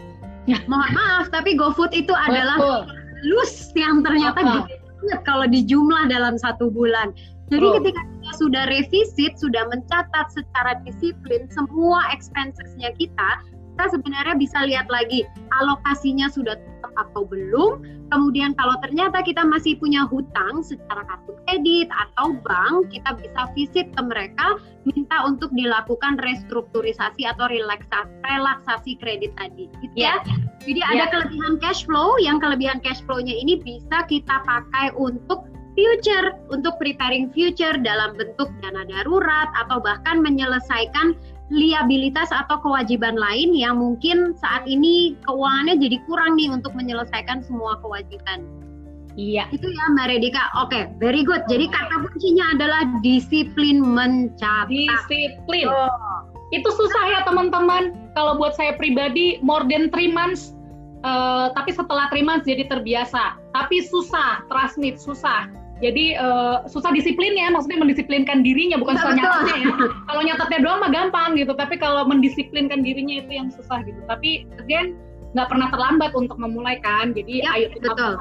Ya. Mohon maaf, tapi GoFood itu Betul. adalah lus yang ternyata gede banget kalau dijumlah dalam satu bulan. Jadi oh. ketika kita sudah revisit, sudah mencatat secara disiplin semua expensesnya kita, kita sebenarnya bisa lihat lagi alokasinya sudah atau belum. Kemudian kalau ternyata kita masih punya hutang secara kartu kredit atau bank, kita bisa visit ke mereka minta untuk dilakukan restrukturisasi atau relaksasi, relaksasi kredit tadi. Gitu yeah. ya. Jadi yeah. ada kelebihan cash flow, yang kelebihan cash flow-nya ini bisa kita pakai untuk future untuk preparing future dalam bentuk dana darurat atau bahkan menyelesaikan liabilitas atau kewajiban lain yang mungkin saat ini keuangannya jadi kurang nih untuk menyelesaikan semua kewajiban. Iya. Itu ya Mbak Redika. Oke, okay, very good. Jadi kata kuncinya adalah disiplin mencatat. Disiplin. Oh. Itu susah ya teman-teman. Kalau buat saya pribadi more than three months. Uh, tapi setelah three months jadi terbiasa. Tapi susah, trust me, susah. Jadi uh, susah disiplinnya, maksudnya mendisiplinkan dirinya bukan soal nyatetnya ya. kalau nyatetnya doang mah gampang gitu, tapi kalau mendisiplinkan dirinya itu yang susah gitu. Tapi again nggak pernah terlambat untuk memulai kan. Jadi ya, ayo betul.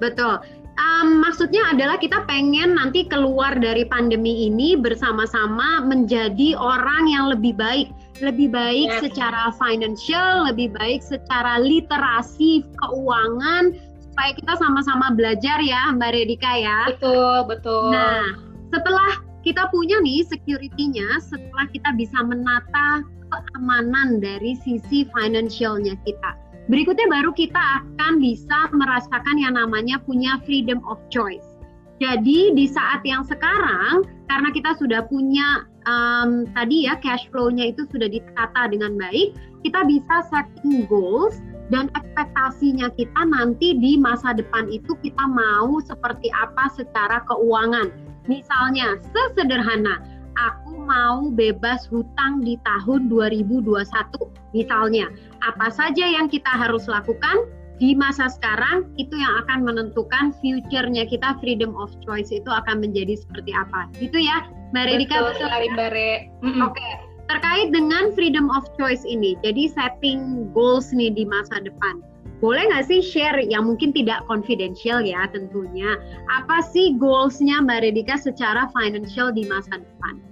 Betul. Um, maksudnya adalah kita pengen nanti keluar dari pandemi ini bersama-sama menjadi orang yang lebih baik, lebih baik ya. secara financial, lebih baik secara literasi keuangan, supaya kita sama-sama belajar ya Mbak Redika ya. Betul, betul. Nah, setelah kita punya nih security-nya, setelah kita bisa menata keamanan dari sisi financialnya kita. Berikutnya baru kita akan bisa merasakan yang namanya punya freedom of choice. Jadi di saat yang sekarang, karena kita sudah punya um, tadi ya cash flow-nya itu sudah ditata dengan baik, kita bisa setting goals dan ekspektasinya kita nanti di masa depan itu kita mau seperti apa secara keuangan. Misalnya sesederhana, aku mau bebas hutang di tahun 2021 misalnya. Apa saja yang kita harus lakukan di masa sekarang itu yang akan menentukan future-nya kita freedom of choice itu akan menjadi seperti apa. Gitu ya, Mbak Redika betul. Betul Mbak Re. Mm -mm. Oke. Okay terkait dengan freedom of choice ini, jadi setting goals nih di masa depan. Boleh nggak sih share yang mungkin tidak confidential ya tentunya. Apa sih goalsnya Mbak Redika secara financial di masa depan?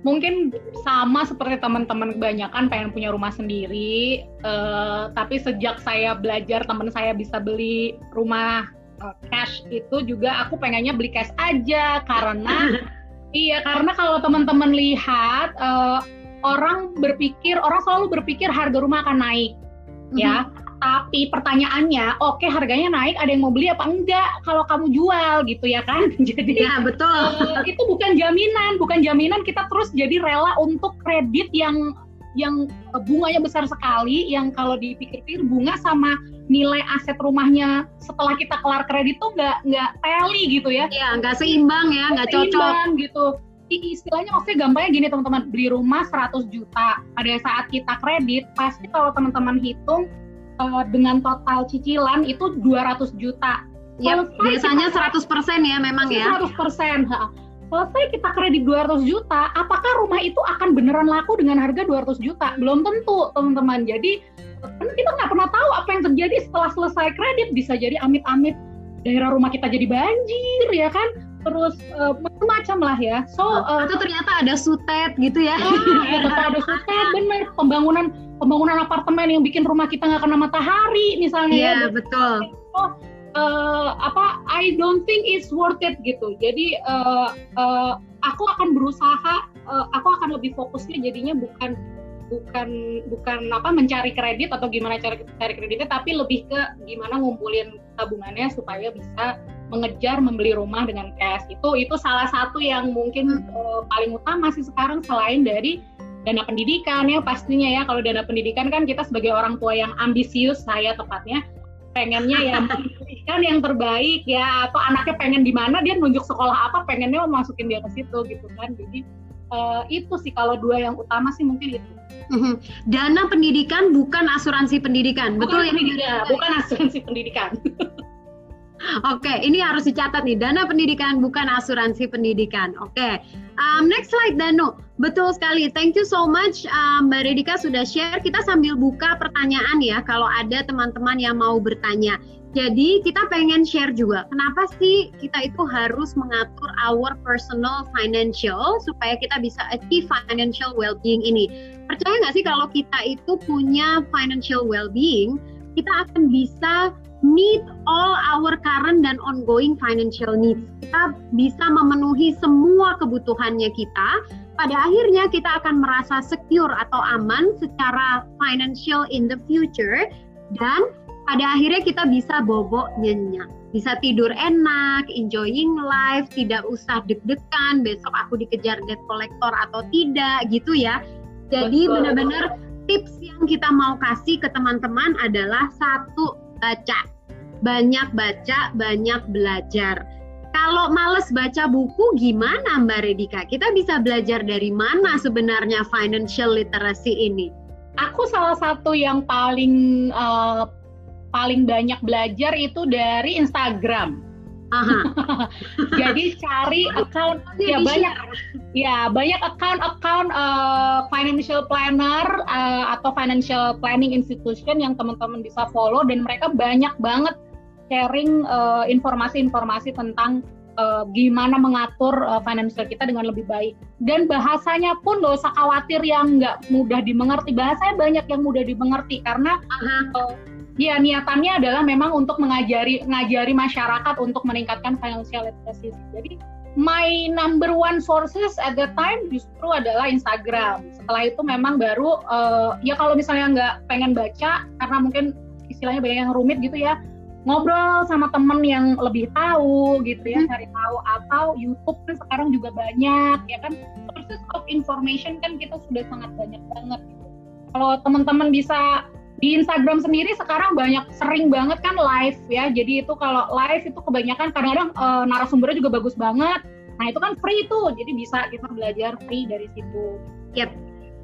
Mungkin sama seperti teman-teman kebanyakan pengen punya rumah sendiri, uh, tapi sejak saya belajar teman saya bisa beli rumah uh, cash itu juga aku pengennya beli cash aja karena <laughs> Iya, karena kalau teman-teman lihat uh, orang berpikir, orang selalu berpikir harga rumah akan naik, mm-hmm. ya. Tapi pertanyaannya, oke okay, harganya naik, ada yang mau beli apa enggak? Kalau kamu jual gitu ya kan? <laughs> Jadi ya betul. Uh, itu bukan jaminan, bukan jaminan kita terus jadi rela untuk kredit yang yang bunganya besar sekali, yang kalau dipikir-pikir bunga sama nilai aset rumahnya setelah kita kelar kredit tuh nggak nggak teli gitu ya Iya nggak seimbang ya nggak cocok gitu istilahnya maksudnya gampangnya gini teman-teman beli rumah 100 juta pada saat kita kredit pasti kalau teman-teman hitung uh, dengan total cicilan itu 200 juta Yep, biasanya kita, 100% ya memang 100%, ya. 100%. Selesai kita kredit 200 juta, apakah rumah itu akan beneran laku dengan harga 200 juta? Belum tentu, teman-teman. Jadi kan kita nggak pernah tahu apa yang terjadi setelah selesai kredit bisa jadi amit-amit daerah rumah kita jadi banjir ya kan? Terus uh, macam-macam lah ya. So uh, atau ternyata ada sutet gitu ya. Ah, ada sutet <laughs> bener. Pembangunan pembangunan apartemen yang bikin rumah kita nggak kena matahari misalnya. Yeah, ya betul. Oh uh, apa I don't think it's worth it gitu. Jadi uh, uh, aku akan berusaha uh, aku akan lebih fokusnya jadinya bukan bukan bukan apa mencari kredit atau gimana cara cari kreditnya tapi lebih ke gimana ngumpulin tabungannya supaya bisa mengejar membeli rumah dengan cash. Itu itu salah satu yang mungkin uh, paling utama sih sekarang selain dari dana pendidikan ya pastinya ya. Kalau dana pendidikan kan kita sebagai orang tua yang ambisius saya tepatnya pengennya ya <laughs> pendidikan yang terbaik ya atau anaknya pengen di mana dia nunjuk sekolah apa pengennya mau masukin dia ke situ gitu kan. Jadi uh, itu sih kalau dua yang utama sih mungkin itu. Mhm. Dana pendidikan bukan asuransi pendidikan, bukan betul ini? Ya, bukan asuransi pendidikan. <laughs> Oke, okay, ini harus dicatat nih. Dana pendidikan bukan asuransi pendidikan. Oke, okay. um, next slide Danu. Betul sekali. Thank you so much um, Mbak Redika sudah share. Kita sambil buka pertanyaan ya. Kalau ada teman-teman yang mau bertanya. Jadi kita pengen share juga, kenapa sih kita itu harus mengatur our personal financial supaya kita bisa achieve financial well-being ini. Percaya nggak sih kalau kita itu punya financial well-being, kita akan bisa meet all our current dan ongoing financial needs. Kita bisa memenuhi semua kebutuhannya kita. Pada akhirnya kita akan merasa secure atau aman secara financial in the future dan pada akhirnya kita bisa bobok nyenyak bisa tidur enak, enjoying life, tidak usah deg-degan besok aku dikejar debt collector atau tidak gitu ya. Jadi benar-benar tips yang kita mau kasih ke teman-teman adalah satu baca. Banyak baca, banyak belajar. Kalau males baca buku gimana Mbak Redika? Kita bisa belajar dari mana sebenarnya financial literacy ini? Aku salah satu yang paling uh, paling banyak belajar itu dari Instagram. <laughs> Jadi cari account ya banyak ya banyak account-account uh, financial planner uh, atau financial planning institution yang teman-teman bisa follow dan mereka banyak banget sharing uh, informasi-informasi tentang uh, gimana mengatur uh, financial kita dengan lebih baik. Dan bahasanya pun gak usah khawatir yang nggak mudah dimengerti. Bahasanya banyak yang mudah dimengerti karena uh, ya niatannya adalah memang untuk mengajari ngajari masyarakat untuk meningkatkan financial literacy. Jadi my number one sources at the time justru adalah Instagram. Setelah itu memang baru uh, ya kalau misalnya nggak pengen baca karena mungkin istilahnya banyak yang rumit gitu ya ngobrol sama temen yang lebih tahu gitu ya hmm. cari tahu atau YouTube kan sekarang juga banyak ya kan sources of information kan kita sudah sangat banyak banget gitu. Kalau teman-teman bisa di Instagram sendiri sekarang banyak sering banget kan live ya. Jadi itu kalau live itu kebanyakan kadang-kadang e, narasumbernya juga bagus banget. Nah itu kan free tuh, jadi bisa kita belajar free dari situ. Yep.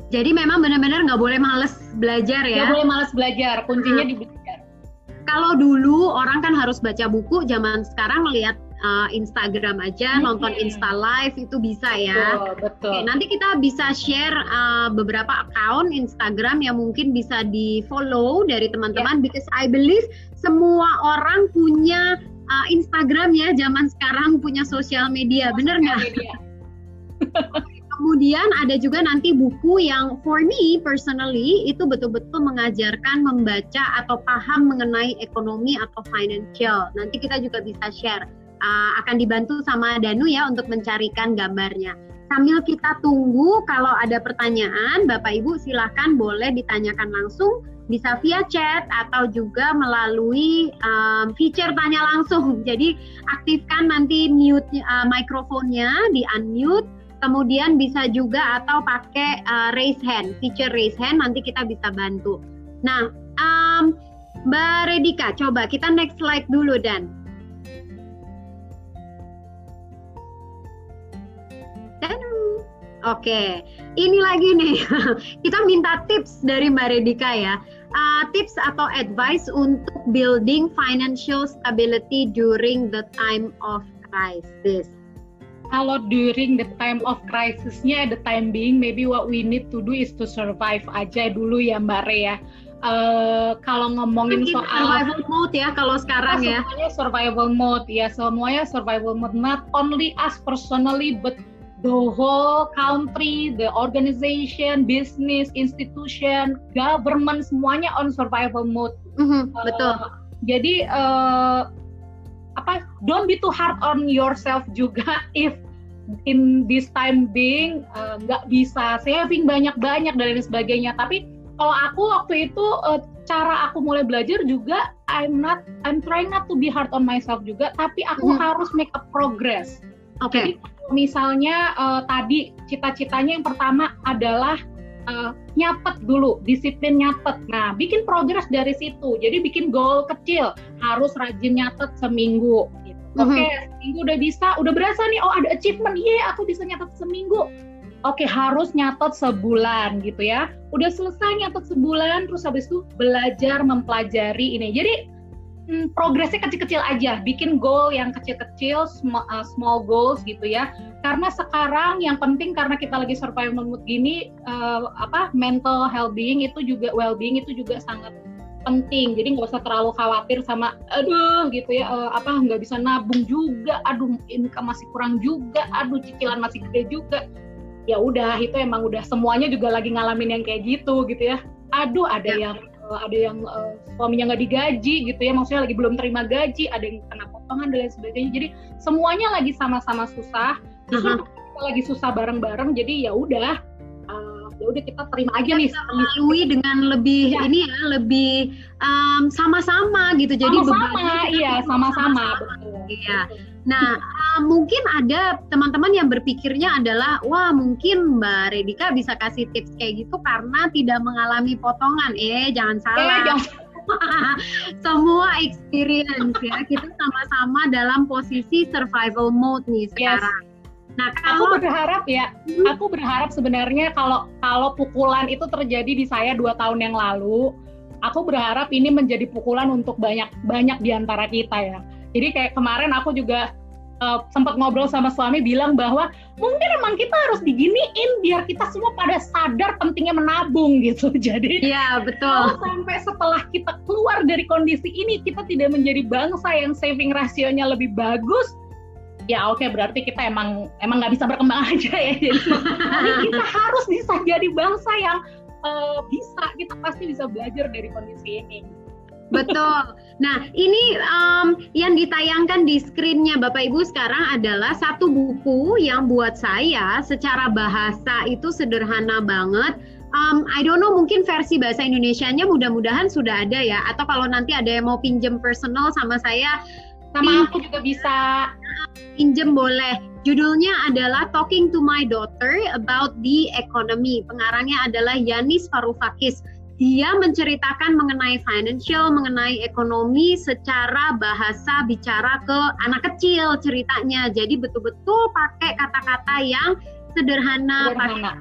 Jadi memang benar-benar nggak boleh males belajar ya? Nggak boleh males belajar, kuncinya hmm. di belajar. Kalau dulu orang kan harus baca buku, zaman sekarang melihat uh, Instagram aja, hmm. nonton Insta Live itu bisa ya. Betul, betul. Oke, nanti kita bisa share uh, beberapa account Instagram yang mungkin bisa di follow dari teman-teman, yeah. because I believe semua orang punya uh, Instagram ya, zaman sekarang punya sosial media, bener nggak? <laughs> Kemudian ada juga nanti buku yang for me personally itu betul-betul mengajarkan membaca atau paham mengenai ekonomi atau financial. Nanti kita juga bisa share uh, akan dibantu sama Danu ya untuk mencarikan gambarnya. Sambil kita tunggu kalau ada pertanyaan, Bapak Ibu silahkan boleh ditanyakan langsung, bisa via chat atau juga melalui um, feature tanya langsung. <laughs> Jadi aktifkan nanti mute uh, mikrofonnya, di unmute, kemudian bisa juga atau pakai uh, raise hand, feature raise hand nanti kita bisa bantu. Nah, um, Mbak Redika, coba kita next slide dulu dan. Oke, ini lagi nih. <laughs> Kita minta tips dari Mbak Redika ya. Uh, tips atau advice untuk building financial stability during the time of crisis. Kalau during the time of crisisnya, the time being, maybe what we need to do is to survive aja dulu ya Mbak Re ya. Uh, kalau ngomongin soal survival mode ya kalau sekarang ya. Semuanya survival mode ya, semuanya survival mode. Not only us personally, but the whole country, the organization, business, institution, government semuanya on survival mode. Mm-hmm, uh, betul. Jadi uh, apa? Don't be too hard on yourself juga <laughs> if in this time being uh, nggak uh, bisa saving banyak-banyak dan lain sebagainya. Tapi kalau aku waktu itu uh, cara aku mulai belajar juga I'm not I'm trying not to be hard on myself juga, tapi aku mm-hmm. harus make a progress. Oke. Okay. Jadi misalnya uh, tadi cita-citanya yang pertama adalah uh, nyatet dulu, disiplin nyatet. Nah, bikin progres dari situ. Jadi bikin goal kecil, harus rajin nyatet seminggu. Gitu. Oke, okay, mm-hmm. seminggu udah bisa, udah berasa nih, oh ada achievement, iya aku bisa nyatet seminggu. Oke, okay, harus nyatet sebulan gitu ya. Udah selesai nyatet sebulan, terus habis itu belajar mempelajari ini. Jadi hmm, progresnya kecil-kecil aja, bikin goal yang kecil-kecil, small, uh, small goals gitu ya. Karena sekarang yang penting karena kita lagi survival mode gini, uh, apa mental health being itu juga well being itu juga sangat penting. Jadi nggak usah terlalu khawatir sama, aduh gitu ya, uh, apa nggak bisa nabung juga, aduh income masih kurang juga, aduh cicilan masih gede juga. Ya udah, itu emang udah semuanya juga lagi ngalamin yang kayak gitu gitu ya. Aduh, ada ya. yang ada yang uh, suaminya nggak digaji gitu ya maksudnya lagi belum terima gaji ada yang kena potongan dan lain sebagainya. Jadi semuanya lagi sama-sama susah. Justru uh-huh. kita lagi susah bareng-bareng jadi ya udah uh, ya udah kita terima aja nih. Lalui dengan lebih ya. ini ya lebih um, sama-sama gitu. Jadi sama-sama iya sama-sama. iya Nah, uh, mungkin ada teman-teman yang berpikirnya adalah, wah mungkin Mbak Redika bisa kasih tips kayak gitu karena tidak mengalami potongan. Eh, jangan salah. Eh, jangan. <laughs> Semua experience ya, kita sama-sama dalam posisi survival mode nih sekarang. Yes. Nah, kalau aku berharap ya, hmm. aku berharap sebenarnya kalau kalau pukulan itu terjadi di saya dua tahun yang lalu, aku berharap ini menjadi pukulan untuk banyak banyak di antara kita ya Jadi kayak kemarin aku juga uh, sempat ngobrol sama suami bilang bahwa mungkin emang kita harus diginiin biar kita semua pada sadar pentingnya menabung gitu. <laughs> Jadi Iya, betul. sampai setelah kita keluar dari kondisi ini kita tidak menjadi bangsa yang saving rasionya lebih bagus, ya oke okay, berarti kita emang emang nggak bisa berkembang <laughs> aja ya. Jadi kita <laughs> harus bisa jadi bangsa yang uh, bisa kita pasti bisa belajar dari kondisi ini. Betul. Nah, ini um, yang ditayangkan di screennya Bapak Ibu sekarang adalah satu buku yang buat saya secara bahasa itu sederhana banget. Um, I don't know, mungkin versi bahasa Indonesia-nya mudah-mudahan sudah ada ya. Atau kalau nanti ada yang mau pinjem personal sama saya, sama aku juga bisa pinjem boleh. Judulnya adalah Talking to My Daughter About the Economy. Pengarangnya adalah Yanis Varoufakis dia menceritakan mengenai financial, mengenai ekonomi secara bahasa bicara ke anak kecil ceritanya. Jadi betul-betul pakai kata-kata yang sederhana, sederhana.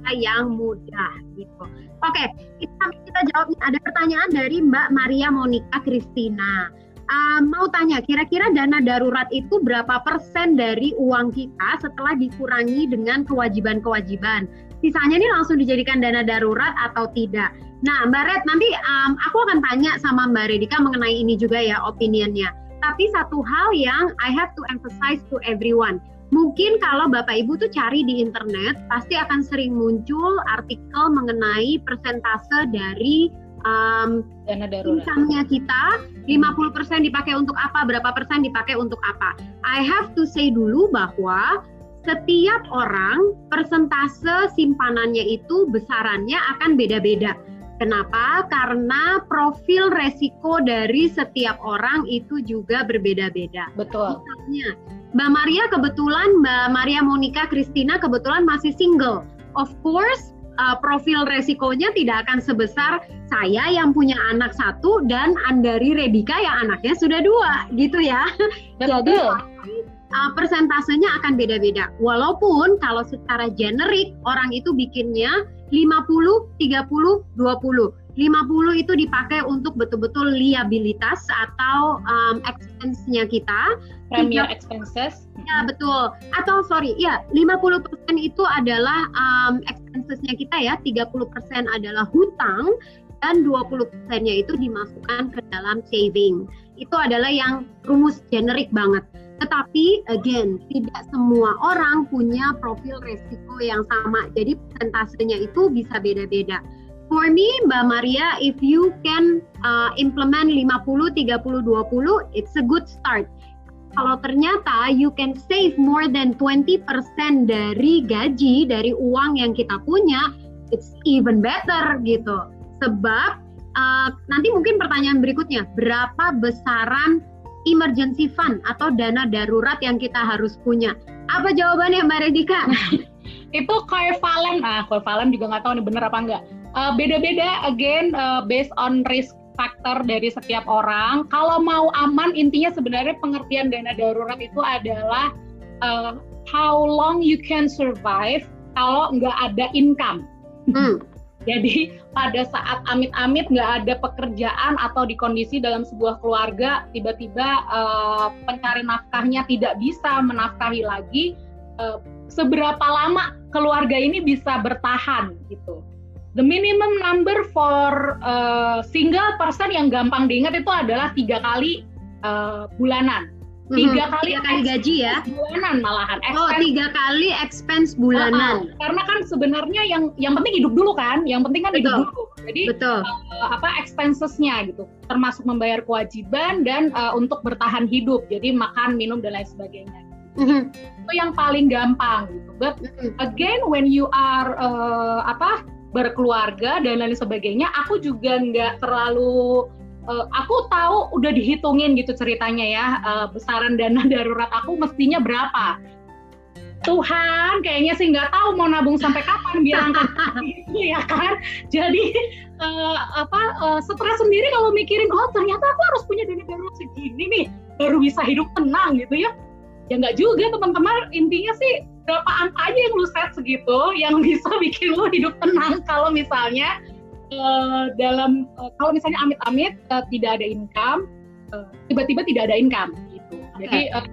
pakai yang mudah gitu. Oke, kita kita jawab ada pertanyaan dari Mbak Maria Monica Kristina. Uh, mau tanya, kira-kira dana darurat itu berapa persen dari uang kita setelah dikurangi dengan kewajiban-kewajiban? Sisanya ini langsung dijadikan dana darurat atau tidak? Nah, Mbak Red, nanti um, aku akan tanya sama Mbak Redika mengenai ini juga ya opinionnya. Tapi satu hal yang I have to emphasize to everyone. Mungkin kalau Bapak Ibu tuh cari di internet, pasti akan sering muncul artikel mengenai persentase dari um, dana darurat. Income-nya kita 50% dipakai untuk apa, berapa persen dipakai untuk apa. I have to say dulu bahwa setiap orang persentase simpanannya itu besarannya akan beda-beda. Kenapa? Karena profil resiko dari setiap orang itu juga berbeda-beda. Betul. Misalnya, Mbak Maria kebetulan, Mbak Maria Monica Christina kebetulan masih single. Of course, uh, profil resikonya tidak akan sebesar saya yang punya anak satu dan Andari Rebika yang anaknya sudah dua, gitu ya. <laughs> Betul. Jadi uh, persentasenya akan beda-beda. Walaupun kalau secara generik orang itu bikinnya 50, 30, 20. 50 itu dipakai untuk betul-betul liabilitas atau um, expense-nya kita. Premier expenses. Ya, betul. Atau sorry, ya 50% itu adalah um, expenses-nya kita ya, 30% adalah hutang dan 20%-nya itu dimasukkan ke dalam saving. Itu adalah yang rumus generik banget. Tetapi again, tidak semua orang punya profil resiko yang sama. Jadi persentasenya itu bisa beda-beda. For me, Mbak Maria, if you can uh, implement 50, 30, 20, it's a good start. Kalau ternyata you can save more than 20% dari gaji, dari uang yang kita punya, it's even better gitu. Sebab uh, nanti mungkin pertanyaan berikutnya, berapa besaran emergency fund atau dana darurat yang kita harus punya. Apa jawabannya Mbak Redika? <laughs> itu coevalent, ah coevalent juga nggak tahu nih bener apa enggak. Uh, beda-beda again uh, based on risk faktor dari setiap orang. Kalau mau aman intinya sebenarnya pengertian dana darurat itu adalah uh, how long you can survive kalau nggak ada income. Hmm. Jadi pada saat amit-amit nggak ada pekerjaan atau di kondisi dalam sebuah keluarga tiba-tiba uh, pencari nafkahnya tidak bisa menafkahi lagi, uh, seberapa lama keluarga ini bisa bertahan gitu. The minimum number for uh, single person yang gampang diingat itu adalah tiga kali uh, bulanan tiga kali tiga kali gaji ya bulanan malahan expense. oh tiga kali expense bulanan uh, karena kan sebenarnya yang yang penting hidup dulu kan yang penting kan betul. hidup dulu jadi betul. Uh, apa expensesnya gitu termasuk membayar kewajiban dan uh, untuk bertahan hidup jadi makan minum dan lain sebagainya mm-hmm. itu yang paling gampang gitu but mm-hmm. again when you are uh, apa berkeluarga dan lain sebagainya aku juga nggak terlalu uh, aku tahu udah dihitungin gitu ceritanya ya uh, besaran dana <laughs> darurat aku mestinya berapa. Tuhan kayaknya sih nggak tahu mau nabung sampai kapan biar angkat gitu <laughs> ya kan. Jadi uh, apa uh, stres sendiri kalau mikirin oh ternyata aku harus punya dana darurat segini nih baru bisa hidup tenang gitu ya. Ya nggak juga teman-teman. Intinya sih berapa angka aja yang lu set segitu yang <laughs> bisa bikin lu hidup tenang kalau misalnya uh, dalam uh, kalau misalnya amit-amit uh, tidak ada income, tiba tiba-tiba tidak ada income gitu. Okay. Jadi uh,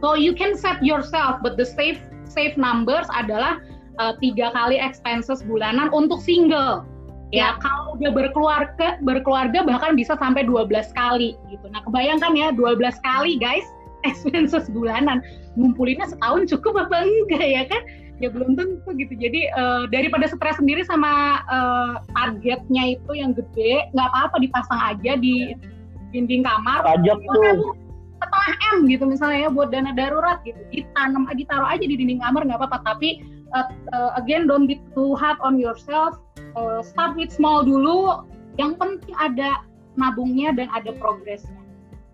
so you can set yourself, but the safe safe numbers adalah uh, tiga kali expenses bulanan untuk single. Ya, ya kalau udah berkeluarga berkeluarga bahkan bisa sampai 12 kali gitu. Nah, kebayangkan ya 12 kali guys <laughs> expenses bulanan. Ngumpulinnya setahun cukup apa enggak ya kan? Ya belum tentu gitu. Jadi uh, daripada stres sendiri sama uh, targetnya itu yang gede, nggak apa-apa dipasang aja di dinding kamar. Pajak tuh. setengah m gitu misalnya ya buat dana darurat gitu. Ditanam ditaruh aja di dinding kamar nggak apa-apa. Tapi uh, uh, again don't be too hard on yourself. Uh, start with small dulu. Yang penting ada nabungnya dan ada progresnya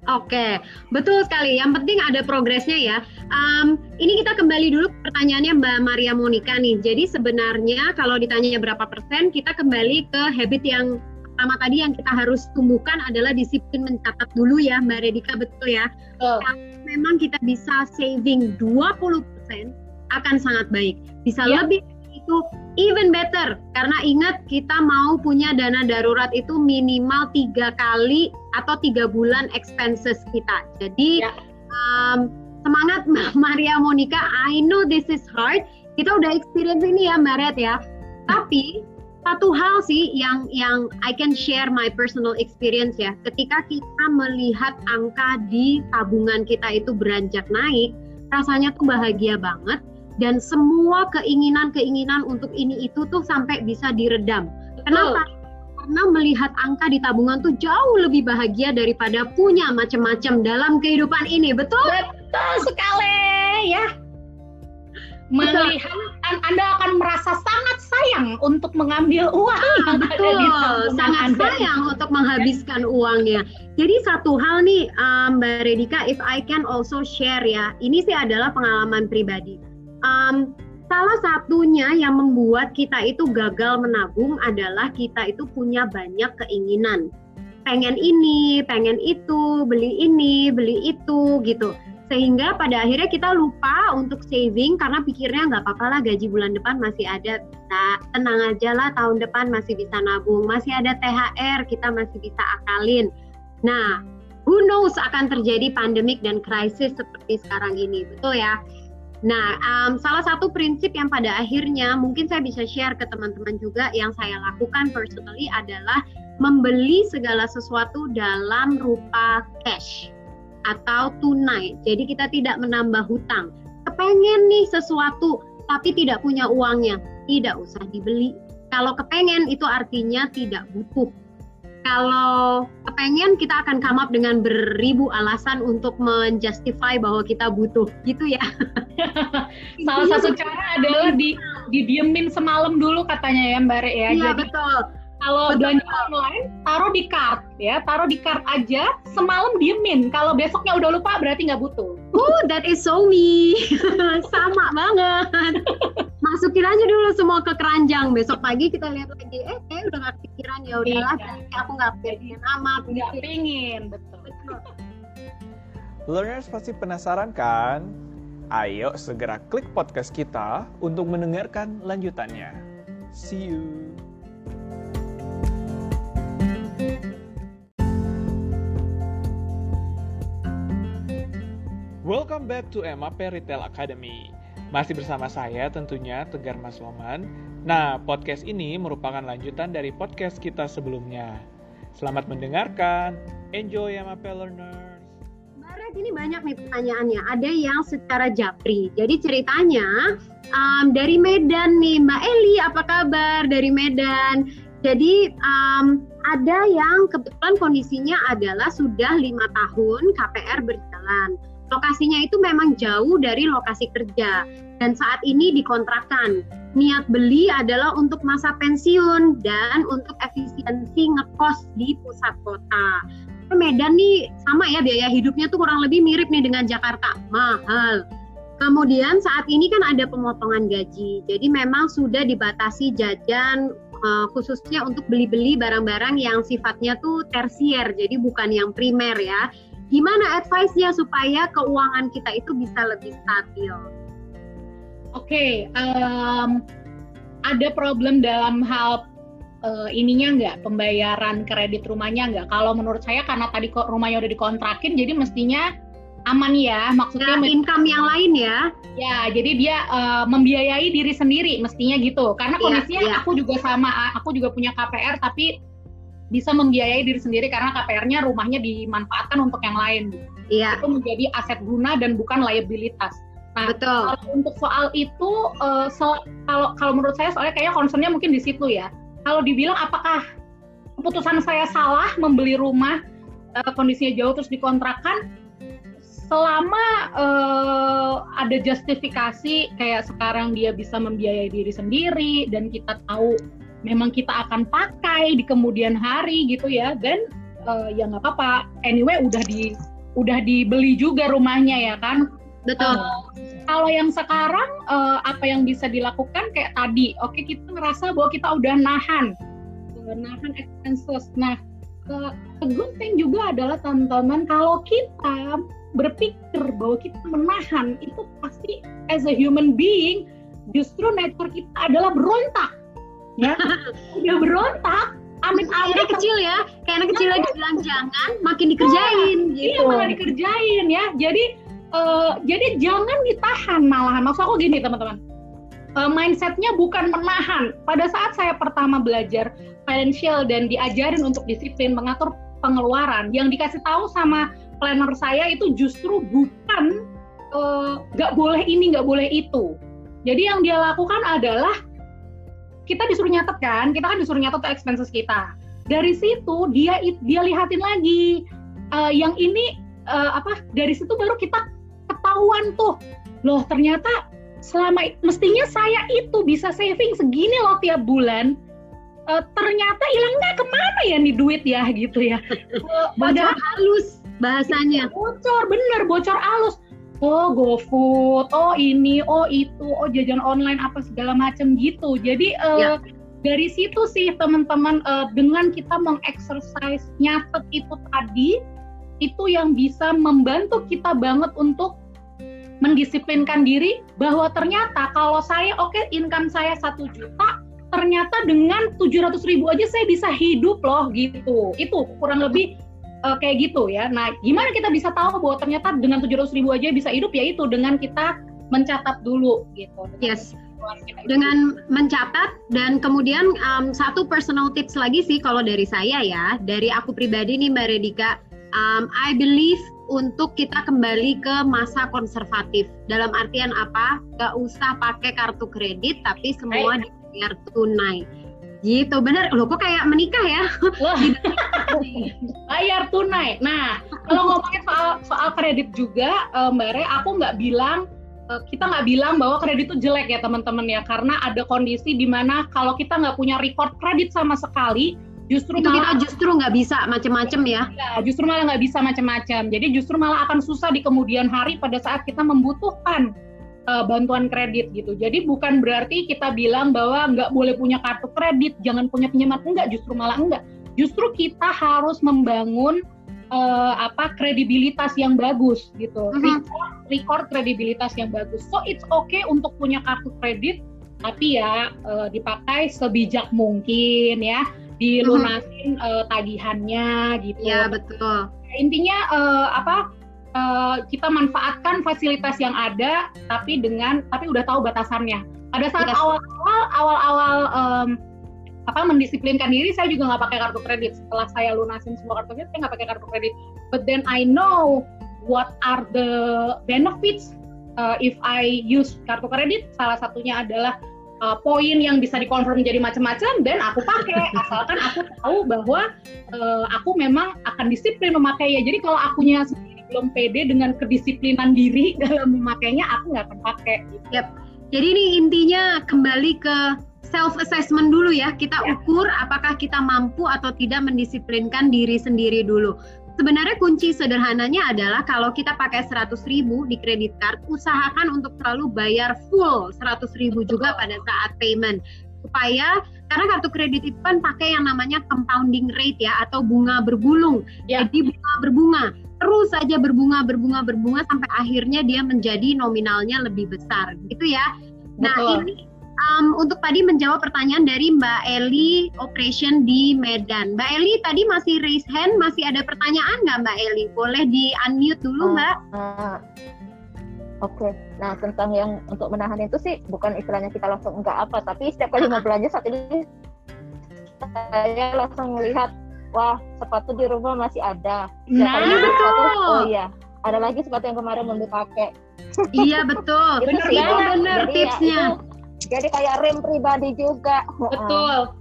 Oke, betul sekali. Yang penting ada progresnya ya. Um, ini kita kembali dulu pertanyaannya Mbak Maria Monica nih. Jadi sebenarnya kalau ditanya berapa persen, kita kembali ke habit yang pertama tadi yang kita harus tumbuhkan adalah disiplin mencatat dulu ya Mbak Redika betul ya. Oh. Kalau memang kita bisa saving 20% akan sangat baik. Bisa yeah. lebih itu even better karena ingat kita mau punya dana darurat itu minimal tiga kali atau tiga bulan expenses kita. Jadi yeah. um, semangat <laughs> Maria Monica. I know this is hard. Kita udah experience ini ya Mbak Red ya. Tapi satu hal sih yang yang I can share my personal experience ya. Ketika kita melihat angka di tabungan kita itu beranjak naik, rasanya tuh bahagia banget dan semua keinginan-keinginan untuk ini itu tuh sampai bisa diredam. Kenapa? Karena melihat angka di tabungan tuh jauh lebih bahagia daripada punya macam-macam dalam kehidupan ini, betul? Betul sekali, ya melihat Anda akan merasa sangat sayang untuk mengambil uang yang betul, sangat anda. sayang untuk menghabiskan uangnya. Jadi satu hal nih um, Mbak Redika, if I can also share ya, ini sih adalah pengalaman pribadi. Um, salah satunya yang membuat kita itu gagal menabung adalah kita itu punya banyak keinginan. Pengen ini, pengen itu, beli ini, beli itu gitu. Sehingga pada akhirnya kita lupa untuk saving karena pikirnya nggak apa-apa lah gaji bulan depan masih ada. Bisa tenang aja lah tahun depan masih bisa nabung masih ada THR kita masih bisa akalin. Nah who knows akan terjadi pandemik dan krisis seperti sekarang ini betul ya Nah, um, salah satu prinsip yang pada akhirnya mungkin saya bisa share ke teman-teman juga yang saya lakukan personally adalah membeli segala sesuatu dalam rupa cash atau tunai. Jadi kita tidak menambah hutang. Kepengen nih sesuatu tapi tidak punya uangnya, tidak usah dibeli. Kalau kepengen itu artinya tidak butuh. Kalau kepengen kita akan come up dengan beribu alasan untuk menjustify bahwa kita butuh, gitu ya. <laughs> Salah satu cara adalah di didiemin semalam dulu katanya ya Mbak Re ya. Iya betul kalau belanja online, taruh di cart ya, taruh di cart aja, semalam diemin. Kalau besoknya udah lupa berarti nggak butuh. Oh, that is so me. <laughs> Sama banget. Masukin aja dulu semua ke keranjang. Besok pagi kita lihat lagi, eh kayak udah nggak pikiran ya udahlah, iya. aku nggak pengen amat. Nggak pengen, betul. betul. Learners pasti penasaran kan? Ayo segera klik podcast kita untuk mendengarkan lanjutannya. See you. Welcome back to MAP Retail Academy. Masih bersama saya tentunya Tegar Mas Loman. Nah, podcast ini merupakan lanjutan dari podcast kita sebelumnya. Selamat mendengarkan. Enjoy MAP learners. Mbak ini banyak nih pertanyaannya. Ada yang secara japri. Jadi ceritanya um, dari Medan nih, Mbak Eli, apa kabar dari Medan? Jadi um, ada yang kebetulan kondisinya adalah sudah lima tahun KPR berjalan lokasinya itu memang jauh dari lokasi kerja dan saat ini dikontrakan. Niat beli adalah untuk masa pensiun dan untuk efisiensi ngekos di pusat kota. Medan nih sama ya biaya hidupnya tuh kurang lebih mirip nih dengan Jakarta, mahal. Kemudian saat ini kan ada pemotongan gaji, jadi memang sudah dibatasi jajan uh, khususnya untuk beli-beli barang-barang yang sifatnya tuh tersier, jadi bukan yang primer ya gimana advice-nya supaya keuangan kita itu bisa lebih stabil? Oke, okay, um, ada problem dalam hal uh, ininya nggak pembayaran kredit rumahnya nggak? Kalau menurut saya karena tadi kok rumahnya udah dikontrakin, jadi mestinya aman ya maksudnya nah, income yang lain ya ya jadi dia uh, membiayai diri sendiri mestinya gitu karena iya, kondisinya yeah, yeah. aku juga sama aku juga punya KPR tapi bisa membiayai diri sendiri karena KPR-nya rumahnya dimanfaatkan untuk yang lain. Iya. Itu menjadi aset guna dan bukan liabilitas. Nah betul. kalau untuk soal itu uh, so, kalau kalau menurut saya soalnya kayaknya concernnya mungkin di situ ya. Kalau dibilang apakah keputusan saya salah membeli rumah uh, kondisinya jauh terus dikontrakkan selama uh, ada justifikasi kayak sekarang dia bisa membiayai diri sendiri dan kita tahu memang kita akan pakai di kemudian hari gitu ya. Dan uh, ya nggak apa-apa. Anyway udah di udah dibeli juga rumahnya ya kan? Betul. Uh, kalau yang sekarang uh, apa yang bisa dilakukan? Kayak tadi oke okay, kita ngerasa bahwa kita udah nahan. Uh, nahan expenses. Nah uh, a good thing juga adalah teman-teman kalau kita berpikir bahwa kita menahan itu pasti as a human being justru nature kita adalah berontak ya. <laughs> Udah berontak. Amit amit anak kecil ya. Kayak anak kecil lagi bilang jangan makin dikerjain oh, gitu. iya malah dikerjain ya. Jadi uh, jadi jangan ditahan malahan. Maksud aku gini teman-teman. Uh, mindsetnya bukan menahan. Pada saat saya pertama belajar financial dan diajarin untuk disiplin mengatur pengeluaran yang dikasih tahu sama planner saya itu justru bukan eh, nggak uh, boleh ini nggak boleh itu. Jadi yang dia lakukan adalah kita disuruh nyatet kan, kita kan disuruh nyatet tuh expenses kita. Dari situ dia dia lihatin lagi. Uh, yang ini uh, apa dari situ baru kita ketahuan tuh. Loh ternyata selama mestinya saya itu bisa saving segini loh tiap bulan. Uh, ternyata hilangnya ke mana ya nih duit ya gitu ya. <laughs> Uh, bocor. halus. Bahasanya. Bocor bener bocor halus oh GoFood, oh ini, oh itu, oh jajan online apa segala macam gitu. Jadi uh, ya. dari situ sih teman-teman uh, dengan kita mengexercise nyatet itu tadi itu yang bisa membantu kita banget untuk mendisiplinkan diri bahwa ternyata kalau saya oke okay, income saya satu juta ternyata dengan tujuh ratus ribu aja saya bisa hidup loh gitu itu kurang lebih uh, kayak gitu ya. Nah, gimana kita bisa tahu bahwa ternyata dengan 700 ribu aja bisa hidup ya itu dengan kita mencatat dulu gitu. Yes. Dengan mencatat dan kemudian um, satu personal tips lagi sih kalau dari saya ya, dari aku pribadi nih Mbak Redika, um, I believe untuk kita kembali ke masa konservatif. Dalam artian apa? Gak usah pakai kartu kredit, tapi semua dibayar tunai Gitu, bener. Loh kok kayak menikah ya? Bayar tunai. Nah, kalau ngomongin soal soal kredit juga, uh, Mbak Re, aku nggak bilang uh, kita nggak bilang bahwa kredit itu jelek ya teman-teman ya, karena ada kondisi di mana kalau kita nggak punya record kredit sama sekali, justru itu malah, kita justru nggak bisa macam-macam ya. ya justru malah nggak bisa macam-macam jadi justru malah akan susah di kemudian hari pada saat kita membutuhkan uh, bantuan kredit gitu. Jadi bukan berarti kita bilang bahwa nggak boleh punya kartu kredit, jangan punya pinjaman enggak, justru malah enggak. Justru kita harus membangun uh, apa kredibilitas yang bagus gitu. Uh -huh. record, record kredibilitas yang bagus. So it's okay untuk punya kartu kredit, tapi ya uh, dipakai sebijak mungkin ya, dilunasin uh -huh. uh, tagihannya gitu. Ya betul. Intinya uh, apa? Uh, kita manfaatkan fasilitas yang ada tapi dengan tapi udah tahu batasannya. Pada saat yes. awal-awal awal-awal um, apa mendisiplinkan diri saya juga nggak pakai kartu kredit. Setelah saya lunasin semua kartu kredit saya nggak pakai kartu kredit. But then I know what are the benefits uh, if I use kartu kredit. Salah satunya adalah uh, poin yang bisa dikonfirm menjadi macam-macam dan aku pakai. <laughs> Asalkan aku tahu bahwa uh, aku memang akan disiplin memakainya. Jadi kalau akunya belum pede dengan kedisiplinan diri <laughs> dalam memakainya aku nggak akan pakai gitu. Yep. Jadi ini intinya kembali ke self assessment dulu ya. Kita ya. ukur apakah kita mampu atau tidak mendisiplinkan diri sendiri dulu. Sebenarnya kunci sederhananya adalah kalau kita pakai 100 ribu di kredit card, usahakan untuk selalu bayar full 100 ribu juga pada saat payment supaya karena kartu kredit itu kan pakai yang namanya compounding rate ya atau bunga bergulung. Ya. Jadi bunga berbunga terus saja berbunga berbunga berbunga sampai akhirnya dia menjadi nominalnya lebih besar gitu ya. Nah, Betul. Ini um, untuk tadi menjawab pertanyaan dari Mbak Eli Operation di Medan. Mbak Eli tadi masih raise hand, masih ada pertanyaan nggak Mbak Eli? Boleh di unmute dulu uh, Mbak. Uh, Oke, okay. nah tentang yang untuk menahan itu sih bukan istilahnya kita langsung enggak apa, tapi setiap kali mau belanja saat ini saya langsung melihat, wah sepatu di rumah masih ada. Setiap nah, kali betul. Sepatu, oh iya, ada lagi sepatu yang kemarin belum dipakai. Iya betul, itu bener, itu benar tipsnya. Ya, itu, jadi kayak rem pribadi juga. Betul.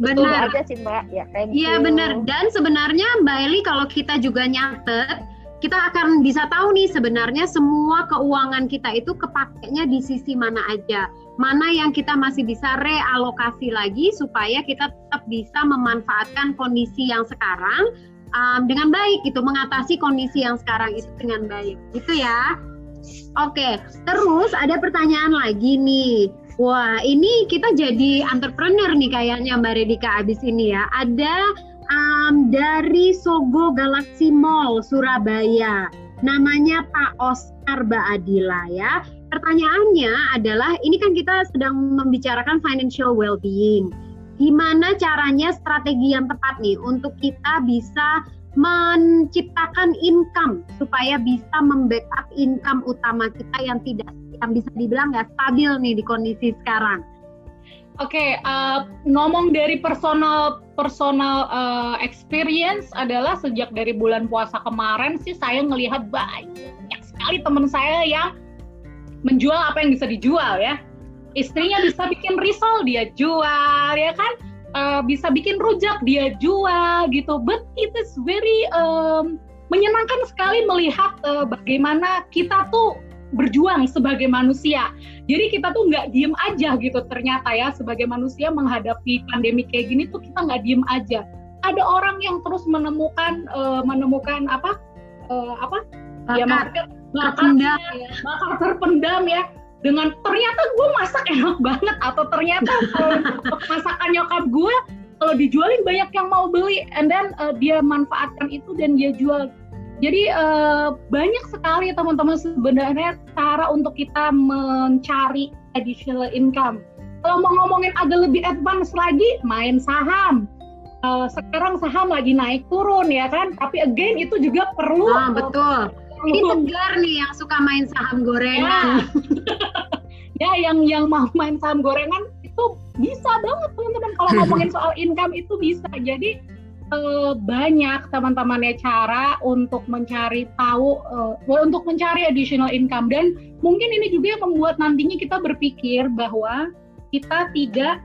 Betul benar. aja sih Mbak. Ya, Iya benar. Dan sebenarnya Mbak Eli kalau kita juga nyatet kita akan bisa tahu nih sebenarnya semua keuangan kita itu kepakainya di sisi mana aja. Mana yang kita masih bisa realokasi lagi supaya kita tetap bisa memanfaatkan kondisi yang sekarang um, dengan baik gitu, mengatasi kondisi yang sekarang itu dengan baik. Gitu ya. Oke, terus ada pertanyaan lagi nih. Wah, ini kita jadi entrepreneur nih kayaknya Mbak Redika abis ini ya. Ada um, dari Sogo Galaxy Mall Surabaya. Namanya Pak Oscar Baadila ya. Pertanyaannya adalah ini kan kita sedang membicarakan financial well-being. Gimana caranya strategi yang tepat nih untuk kita bisa menciptakan income supaya bisa membackup income utama kita yang tidak yang bisa dibilang nggak stabil nih di kondisi sekarang. Oke, okay, uh, ngomong dari personal personal uh, experience adalah sejak dari bulan puasa kemarin sih saya melihat banyak sekali teman saya yang menjual apa yang bisa dijual ya. Istrinya bisa bikin risol dia jual ya kan, uh, bisa bikin rujak dia jual gitu. But it is very um, menyenangkan sekali melihat uh, bagaimana kita tuh berjuang sebagai manusia. Jadi kita tuh nggak diem aja gitu. Ternyata ya sebagai manusia menghadapi pandemi kayak gini tuh kita nggak diem aja. Ada orang yang terus menemukan uh, menemukan apa? Uh, apa? Ya maksudnya terpendam. ya, bakal terpendam ya. Dengan ternyata gue masak enak <laughs> banget. Atau ternyata masakan nyokap gue kalau dijualin banyak yang mau beli. And then uh, dia manfaatkan itu dan dia jual jadi uh, banyak sekali teman-teman sebenarnya cara untuk kita mencari additional income. Kalau mau ngomongin agak lebih advance lagi, main saham. Uh, sekarang saham lagi naik turun ya kan, tapi again itu juga perlu. Ah, betul. Ini tegar nih yang suka main saham gorengan. Ya, <laughs> ya yang yang mau main saham gorengan itu bisa banget teman-teman. Kalau ngomongin soal income itu bisa. Jadi uh, banyak teman-temannya cara untuk mencari tahu uh, untuk mencari additional income. Dan mungkin ini juga yang membuat nantinya kita berpikir bahwa kita tidak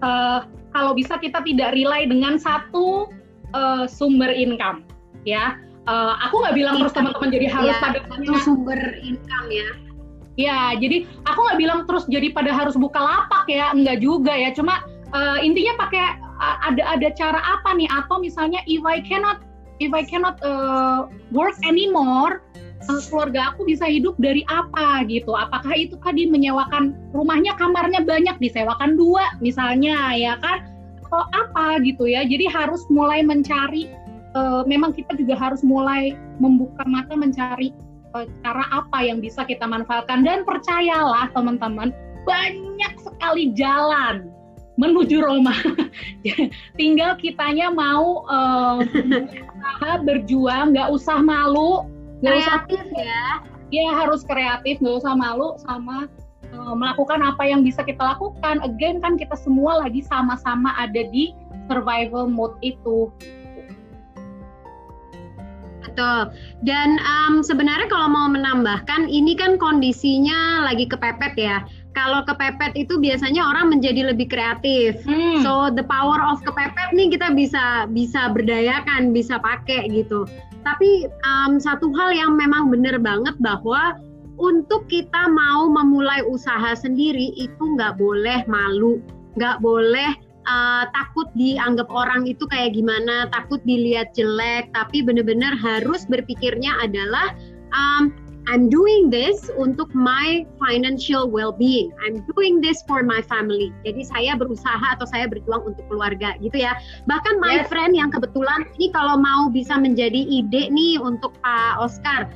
uh, kalau bisa kita tidak rely dengan satu uh, sumber income ya. Uh, aku nggak bilang terus teman-teman jadi harus ya, pada punya sumber income ya. Ya jadi aku nggak bilang terus jadi pada harus buka lapak ya. Enggak juga ya. Cuma uh, intinya pakai ada ada cara apa nih? Atau misalnya if I cannot if I cannot uh, work anymore uh, keluarga aku bisa hidup dari apa gitu? Apakah itu tadi menyewakan rumahnya kamarnya banyak disewakan dua misalnya ya kan? Atau apa gitu ya? Jadi harus mulai mencari uh, memang kita juga harus mulai membuka mata mencari uh, cara apa yang bisa kita manfaatkan. Dan percayalah teman-teman banyak sekali jalan menuju Roma. <laughs> Tinggal kitanya mau uh, berjuang, nggak usah malu, nggak usah ya. Ya harus kreatif, nggak usah malu sama uh, melakukan apa yang bisa kita lakukan. Again kan kita semua lagi sama-sama ada di survival mode itu. Betul. Dan um, sebenarnya kalau mau menambahkan, ini kan kondisinya lagi kepepet ya kalau kepepet itu biasanya orang menjadi lebih kreatif. Hmm. So the power of kepepet nih kita bisa bisa berdayakan, bisa pakai gitu. Tapi um, satu hal yang memang benar banget bahwa untuk kita mau memulai usaha sendiri itu nggak boleh malu, nggak boleh uh, takut dianggap orang itu kayak gimana, takut dilihat jelek, tapi benar-benar harus berpikirnya adalah um, I'm doing this untuk my financial well-being. I'm doing this for my family. Jadi saya berusaha atau saya berjuang untuk keluarga gitu ya. Bahkan my yes. friend yang kebetulan ini kalau mau bisa menjadi ide nih untuk Pak Oscar.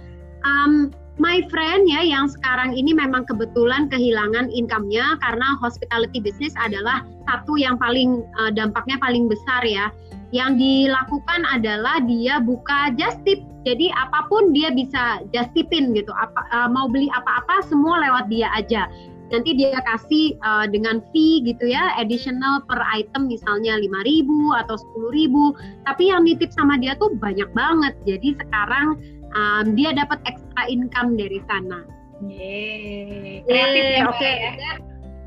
Um, my friend ya yang sekarang ini memang kebetulan kehilangan income-nya karena hospitality business adalah satu yang paling uh, dampaknya paling besar ya. Yang dilakukan adalah dia buka just tip. Jadi apa pun dia bisa just tipin gitu. Apa uh, mau beli apa-apa semua lewat dia aja. Nanti dia kasih uh, dengan fee gitu ya, additional per item misalnya 5.000 atau 10.000. Tapi yang nitip sama dia tuh banyak banget. Jadi sekarang um, dia dapat extra income dari sana. Yeay, kreatif ya, oke. Okay. Ya.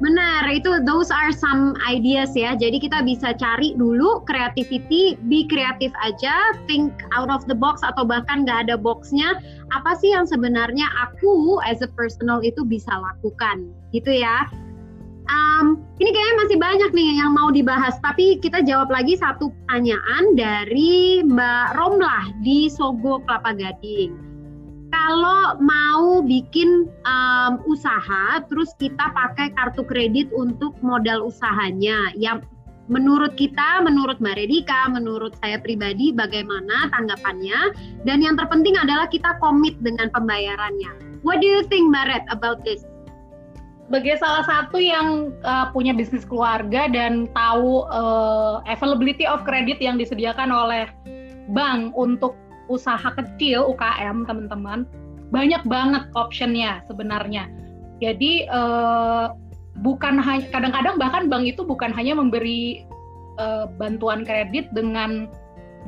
Benar, itu those are some ideas ya. Jadi kita bisa cari dulu creativity, be kreatif aja, think out of the box atau bahkan nggak ada boxnya. Apa sih yang sebenarnya aku as a personal itu bisa lakukan, gitu ya. Um, ini kayaknya masih banyak nih yang mau dibahas, tapi kita jawab lagi satu pertanyaan dari Mbak Romlah di Sogo Kelapa Gading. Kalau mau bikin um, usaha, terus kita pakai kartu kredit untuk modal usahanya, yang menurut kita, menurut Mbak Redika, menurut saya pribadi, bagaimana tanggapannya? Dan yang terpenting adalah kita komit dengan pembayarannya. What do you think, Mbak Red, about this? sebagai salah satu yang uh, punya bisnis keluarga dan tahu uh, availability of credit yang disediakan oleh bank untuk usaha kecil UKM teman-teman banyak banget optionnya sebenarnya. Jadi uh, bukan hanya kadang-kadang bahkan bank itu bukan hanya memberi uh, bantuan kredit dengan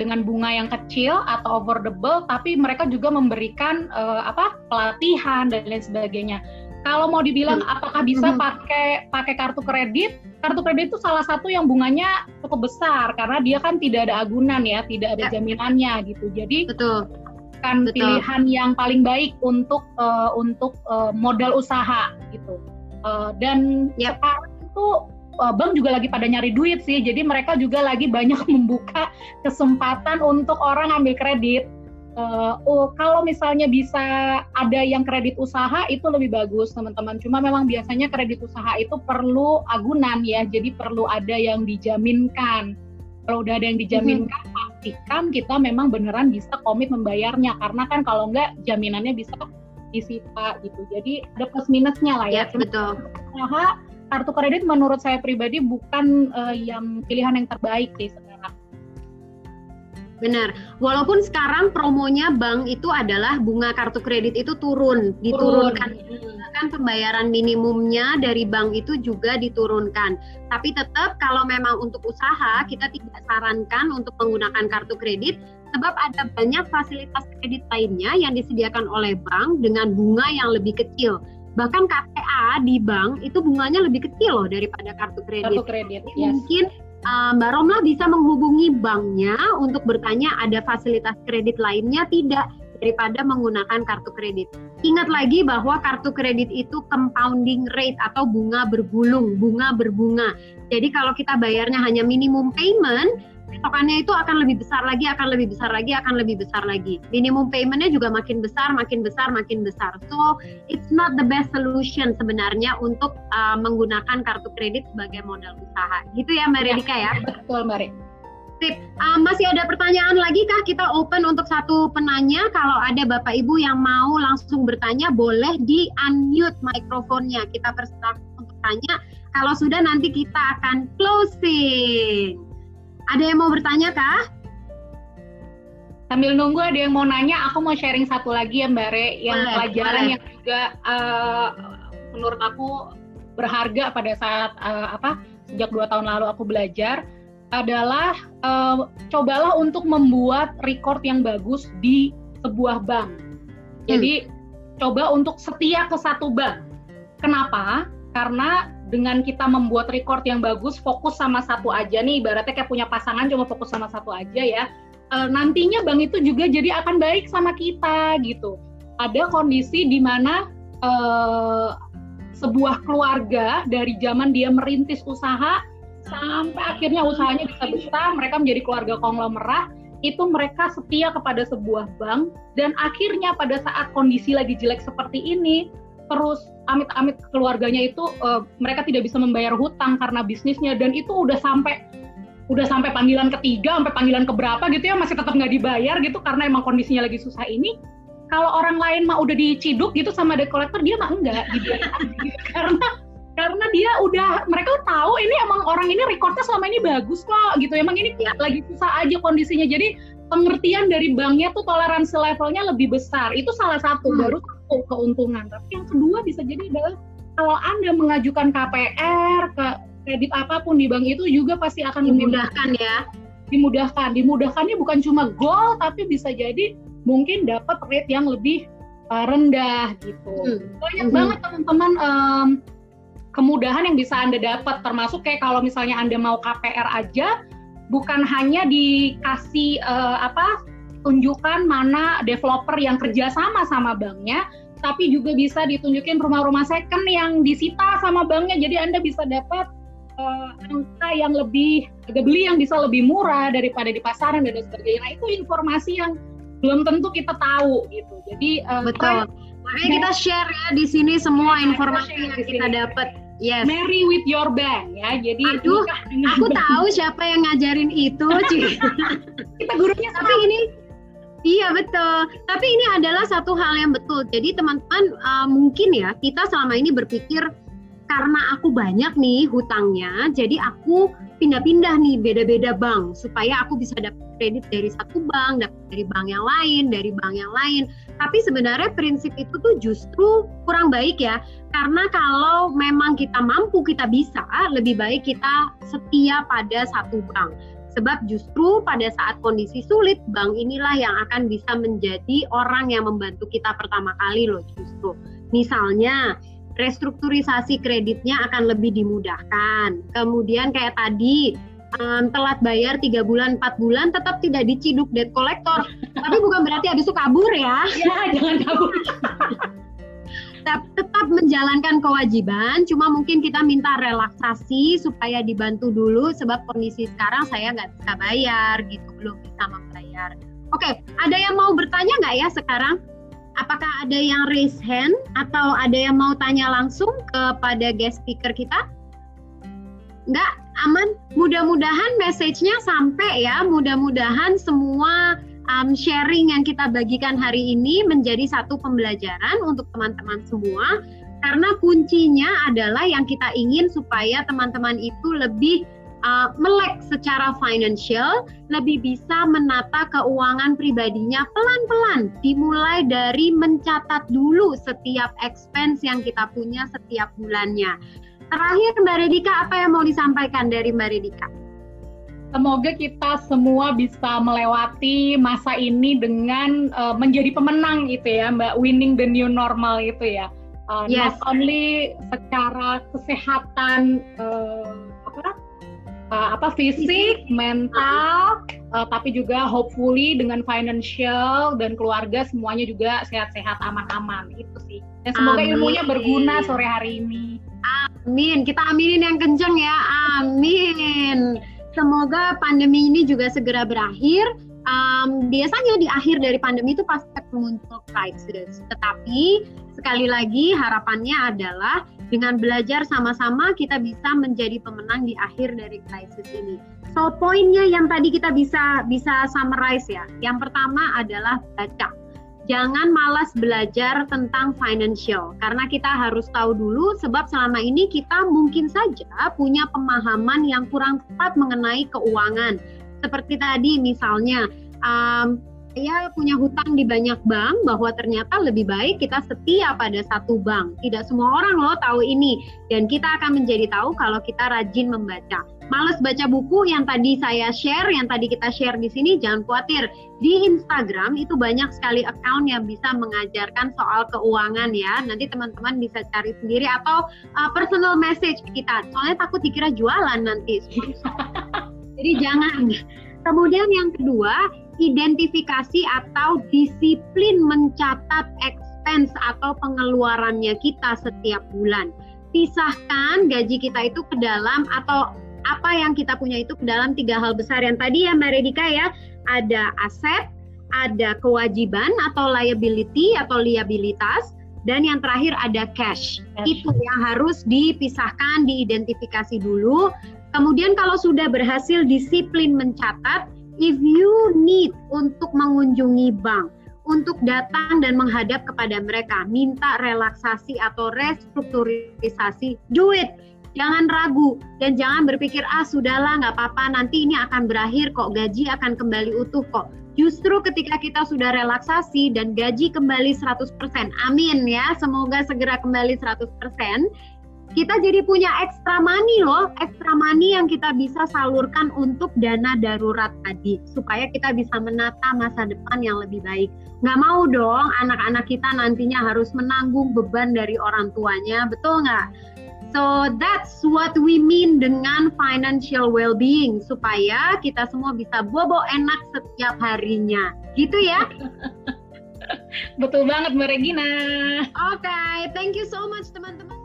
dengan bunga yang kecil atau affordable tapi mereka juga memberikan uh, apa pelatihan dan lain sebagainya kalau mau dibilang hmm. apakah bisa hmm. pakai pakai kartu kredit, kartu kredit itu salah satu yang bunganya cukup besar karena dia kan tidak ada agunan ya, tidak ada ya. jaminannya gitu. Jadi betul kan betul. pilihan yang paling baik untuk uh, untuk uh, modal usaha gitu. Uh, dan ya. sekarang itu uh, bank juga lagi pada nyari duit sih, jadi mereka juga lagi banyak <laughs> membuka kesempatan untuk orang ambil kredit uh, oh kalau misalnya bisa ada yang kredit usaha itu lebih bagus teman-teman. Cuma memang biasanya kredit usaha itu perlu agunan ya, jadi perlu ada yang dijaminkan. Kalau udah ada yang dijaminkan, hmm. pastikan kita memang beneran bisa komit membayarnya karena kan kalau enggak jaminannya bisa disita gitu. Jadi ada plus minusnya lah ya. ya betul. Usaha kartu kredit menurut saya pribadi bukan uh, yang pilihan yang terbaik sih Benar. Walaupun sekarang promonya bank itu adalah bunga kartu kredit itu turun, diturunkan. Kan pembayaran minimumnya dari bank itu juga diturunkan. Tapi tetap kalau memang untuk usaha kita tidak sarankan untuk menggunakan kartu kredit sebab ada banyak fasilitas kredit lainnya yang disediakan oleh bank dengan bunga yang lebih kecil. Bahkan KTA di bank itu bunganya lebih kecil loh daripada kartu kredit. Kartu kredit. Yes. Mungkin uh, Mbak bisa menghubungi banknya untuk bertanya ada fasilitas kredit lainnya tidak daripada menggunakan kartu kredit. Ingat lagi bahwa kartu kredit itu compounding rate atau bunga bergulung, bunga berbunga. Jadi kalau kita bayarnya hanya minimum payment, patokannya itu akan lebih besar lagi, akan lebih besar lagi, akan lebih besar lagi. Minimum paymentnya juga makin besar, makin besar, makin besar. So it's not the best solution sebenarnya untuk uh, menggunakan kartu kredit sebagai modal usaha. Gitu ya Mbak ya, Redika ya? Betul Mbak Redika. Sip. Uh, masih ada pertanyaan lagi kah? Kita open untuk satu penanya. Kalau ada Bapak Ibu yang mau langsung bertanya, boleh di unmute mikrofonnya. Kita persilakan untuk tanya. Kalau sudah nanti kita akan closing. Ada yang mau bertanya kah? Sambil nunggu ada yang mau nanya, aku mau sharing satu lagi ya Mbak Re, yang boleh, pelajaran boleh. yang juga uh, menurut aku berharga pada saat uh, apa sejak dua tahun lalu aku belajar adalah uh, cobalah untuk membuat record yang bagus di sebuah bank. Jadi hmm. coba untuk setia ke satu bank. Kenapa? Karena dengan kita membuat record yang bagus fokus sama satu aja nih ibaratnya kayak punya pasangan cuma fokus sama satu aja ya e, nantinya bank itu juga jadi akan baik sama kita gitu. Ada kondisi di mana e, sebuah keluarga dari zaman dia merintis usaha sampai akhirnya usahanya bisa besar mereka menjadi keluarga konglomerat itu mereka setia kepada sebuah bank dan akhirnya pada saat kondisi lagi jelek seperti ini terus amit-amit keluarganya itu uh, mereka tidak bisa membayar hutang karena bisnisnya. Dan itu udah sampai udah sampai panggilan ketiga sampai panggilan keberapa gitu ya masih tetap nggak dibayar gitu karena emang kondisinya lagi susah ini. Kalau orang lain mah udah diciduk gitu sama debt collector dia mah enggak gitu. <laughs> Karena karena dia udah mereka tahu ini emang orang ini recordnya selama ini bagus kok gitu. Emang ini ya. lagi susah aja kondisinya. Jadi pengertian dari banknya tuh toleransi levelnya lebih besar. Itu salah satu. Hmm. baru satu keuntungan tapi yang kedua bisa jadi adalah kalau anda mengajukan KPR ke kredit apa pun di bank itu juga pasti akan dimudahkan ya dimudahkan dimudahkannya bukan cuma goal tapi bisa jadi mungkin dapat rate yang lebih uh, rendah gitu. Hmm. Banyak hmm. banget teman-teman um, kemudahan yang bisa Anda dapat termasuk kayak kalau misalnya Anda mau KPR aja bukan hanya dikasih uh, apa tunjukkan mana developer yang kerja sama sama banknya tapi juga bisa ditunjukin rumah-rumah second yang disita sama banknya jadi Anda bisa dapat uh, angka yang lebih harga beli yang bisa lebih murah daripada di pasaran dan sebagainya. Nah, itu informasi yang belum tentu kita tahu gitu. Jadi uh, betul. Makanya kita share ya di sini semua ya, informasi yang kita dapat. Yes. Marry with your bank ya. Jadi Aduh, aku bank. tahu siapa yang ngajarin itu, <laughs> kita gurunya Tapi ini Iya betul. Tapi ini adalah satu hal yang betul. Jadi teman-teman uh, mungkin ya kita selama ini berpikir karena aku banyak nih hutangnya, jadi aku pindah-pindah nih beda-beda bank supaya aku bisa dapat kredit dari satu bank, dapat dari bank yang lain, dari bank yang lain. Tapi sebenarnya prinsip itu tuh justru kurang baik ya. Karena kalau memang kita mampu, kita bisa, lebih baik kita setia pada satu bank. Sebab justru pada saat kondisi sulit, bank inilah yang akan bisa menjadi orang yang membantu kita pertama kali loh justru. Misalnya, restrukturisasi kreditnya akan lebih dimudahkan. Kemudian kayak tadi um, telat bayar tiga bulan empat bulan tetap tidak diciduk debt collector tapi bukan berarti habis itu kabur ya ya jangan kabur <laughs> tetap menjalankan kewajiban cuma mungkin kita minta relaksasi supaya dibantu dulu sebab kondisi sekarang saya nggak bisa bayar gitu belum bisa membayar oke ada yang mau bertanya nggak ya sekarang Apakah ada yang raise hand atau ada yang mau tanya langsung kepada guest speaker kita? Enggak, aman. Mudah-mudahan message-nya sampai ya. Mudah-mudahan semua um, sharing yang kita bagikan hari ini menjadi satu pembelajaran untuk teman-teman semua. Karena kuncinya adalah yang kita ingin supaya teman-teman itu lebih uh, melek secara financial, lebih bisa menata keuangan pribadinya pelan-pelan, dimulai dari mencatat dulu setiap expense yang kita punya setiap bulannya. Terakhir Mbak Redika, apa yang mau disampaikan dari Mbak Redika? Semoga kita semua bisa melewati masa ini dengan uh, menjadi pemenang itu ya, Mbak, winning the new normal itu ya. Uh, yes. Not only secara kesehatan uh, apa uh, apa fisik, mental, uh, tapi juga hopefully dengan financial dan keluarga semuanya juga sehat-sehat aman-aman itu sih. Dan semoga Amin. ilmunya berguna sore hari ini. Amin. Kita aminin yang kenceng ya. Amin. Semoga pandemi ini juga segera berakhir. Um, biasanya di akhir dari pandemi itu pasti muncul crisis. Tetapi sekali lagi harapannya adalah dengan belajar sama-sama kita bisa menjadi pemenang di akhir dari krisis ini. So poinnya yang tadi kita bisa bisa summarize ya. Yang pertama adalah baca. Jangan malas belajar tentang financial karena kita harus tahu dulu sebab selama ini kita mungkin saja punya pemahaman yang kurang tepat mengenai keuangan. Seperti tadi misalnya um, saya punya hutang di banyak bank bahwa ternyata lebih baik kita setia pada satu bank. Tidak semua orang loh tahu ini dan kita akan menjadi tahu kalau kita rajin membaca. Males baca buku yang tadi saya share, yang tadi kita share di sini, jangan khawatir. Di Instagram itu banyak sekali account yang bisa mengajarkan soal keuangan ya. Nanti teman-teman bisa cari sendiri atau uh, personal message kita. Soalnya takut dikira jualan nanti. <laughs> Jadi jangan. Kemudian yang kedua, identifikasi atau disiplin mencatat expense atau pengeluarannya kita setiap bulan. Pisahkan gaji kita itu ke dalam atau apa yang kita punya itu ke dalam tiga hal besar yang tadi ya Mbak Redika ya. Ada aset, ada kewajiban atau liability atau liabilitas, dan yang terakhir ada cash. cash. Itu yang harus dipisahkan, diidentifikasi dulu. Kemudian kalau sudah berhasil disiplin mencatat, if you need untuk mengunjungi bank untuk datang dan menghadap kepada mereka, minta relaksasi atau restrukturisasi, do it. Jangan ragu dan jangan berpikir ah sudahlah nggak apa-apa nanti ini akan berakhir kok gaji akan kembali utuh kok. Justru ketika kita sudah relaksasi dan gaji kembali 100%, amin ya, semoga segera kembali 100%, kita jadi punya extra money loh, extra money yang kita bisa salurkan untuk dana darurat tadi, supaya kita bisa menata masa depan yang lebih baik. Nggak mau dong anak-anak kita nantinya harus menanggung beban dari orang tuanya, betul nggak? So that's what we mean dengan financial well-being supaya kita semua bisa bobo enak setiap harinya. Gitu ya. <laughs> Betul banget Mbak Regina. Oke, okay, thank you so much teman-teman.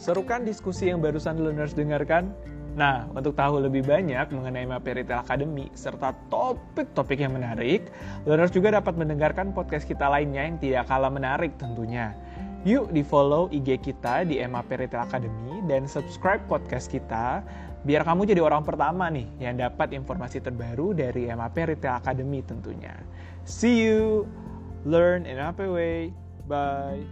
Serukan diskusi yang barusan learners dengarkan? Nah, untuk tahu lebih banyak mengenai Mapei Retail Academy serta topik-topik yang menarik, learners juga dapat mendengarkan podcast kita lainnya yang tidak kalah menarik tentunya. Yuk di follow IG kita di MAP Retail Academy dan subscribe podcast kita biar kamu jadi orang pertama nih yang dapat informasi terbaru dari MAP Retail Academy tentunya. See you, learn in MAP way. Bye.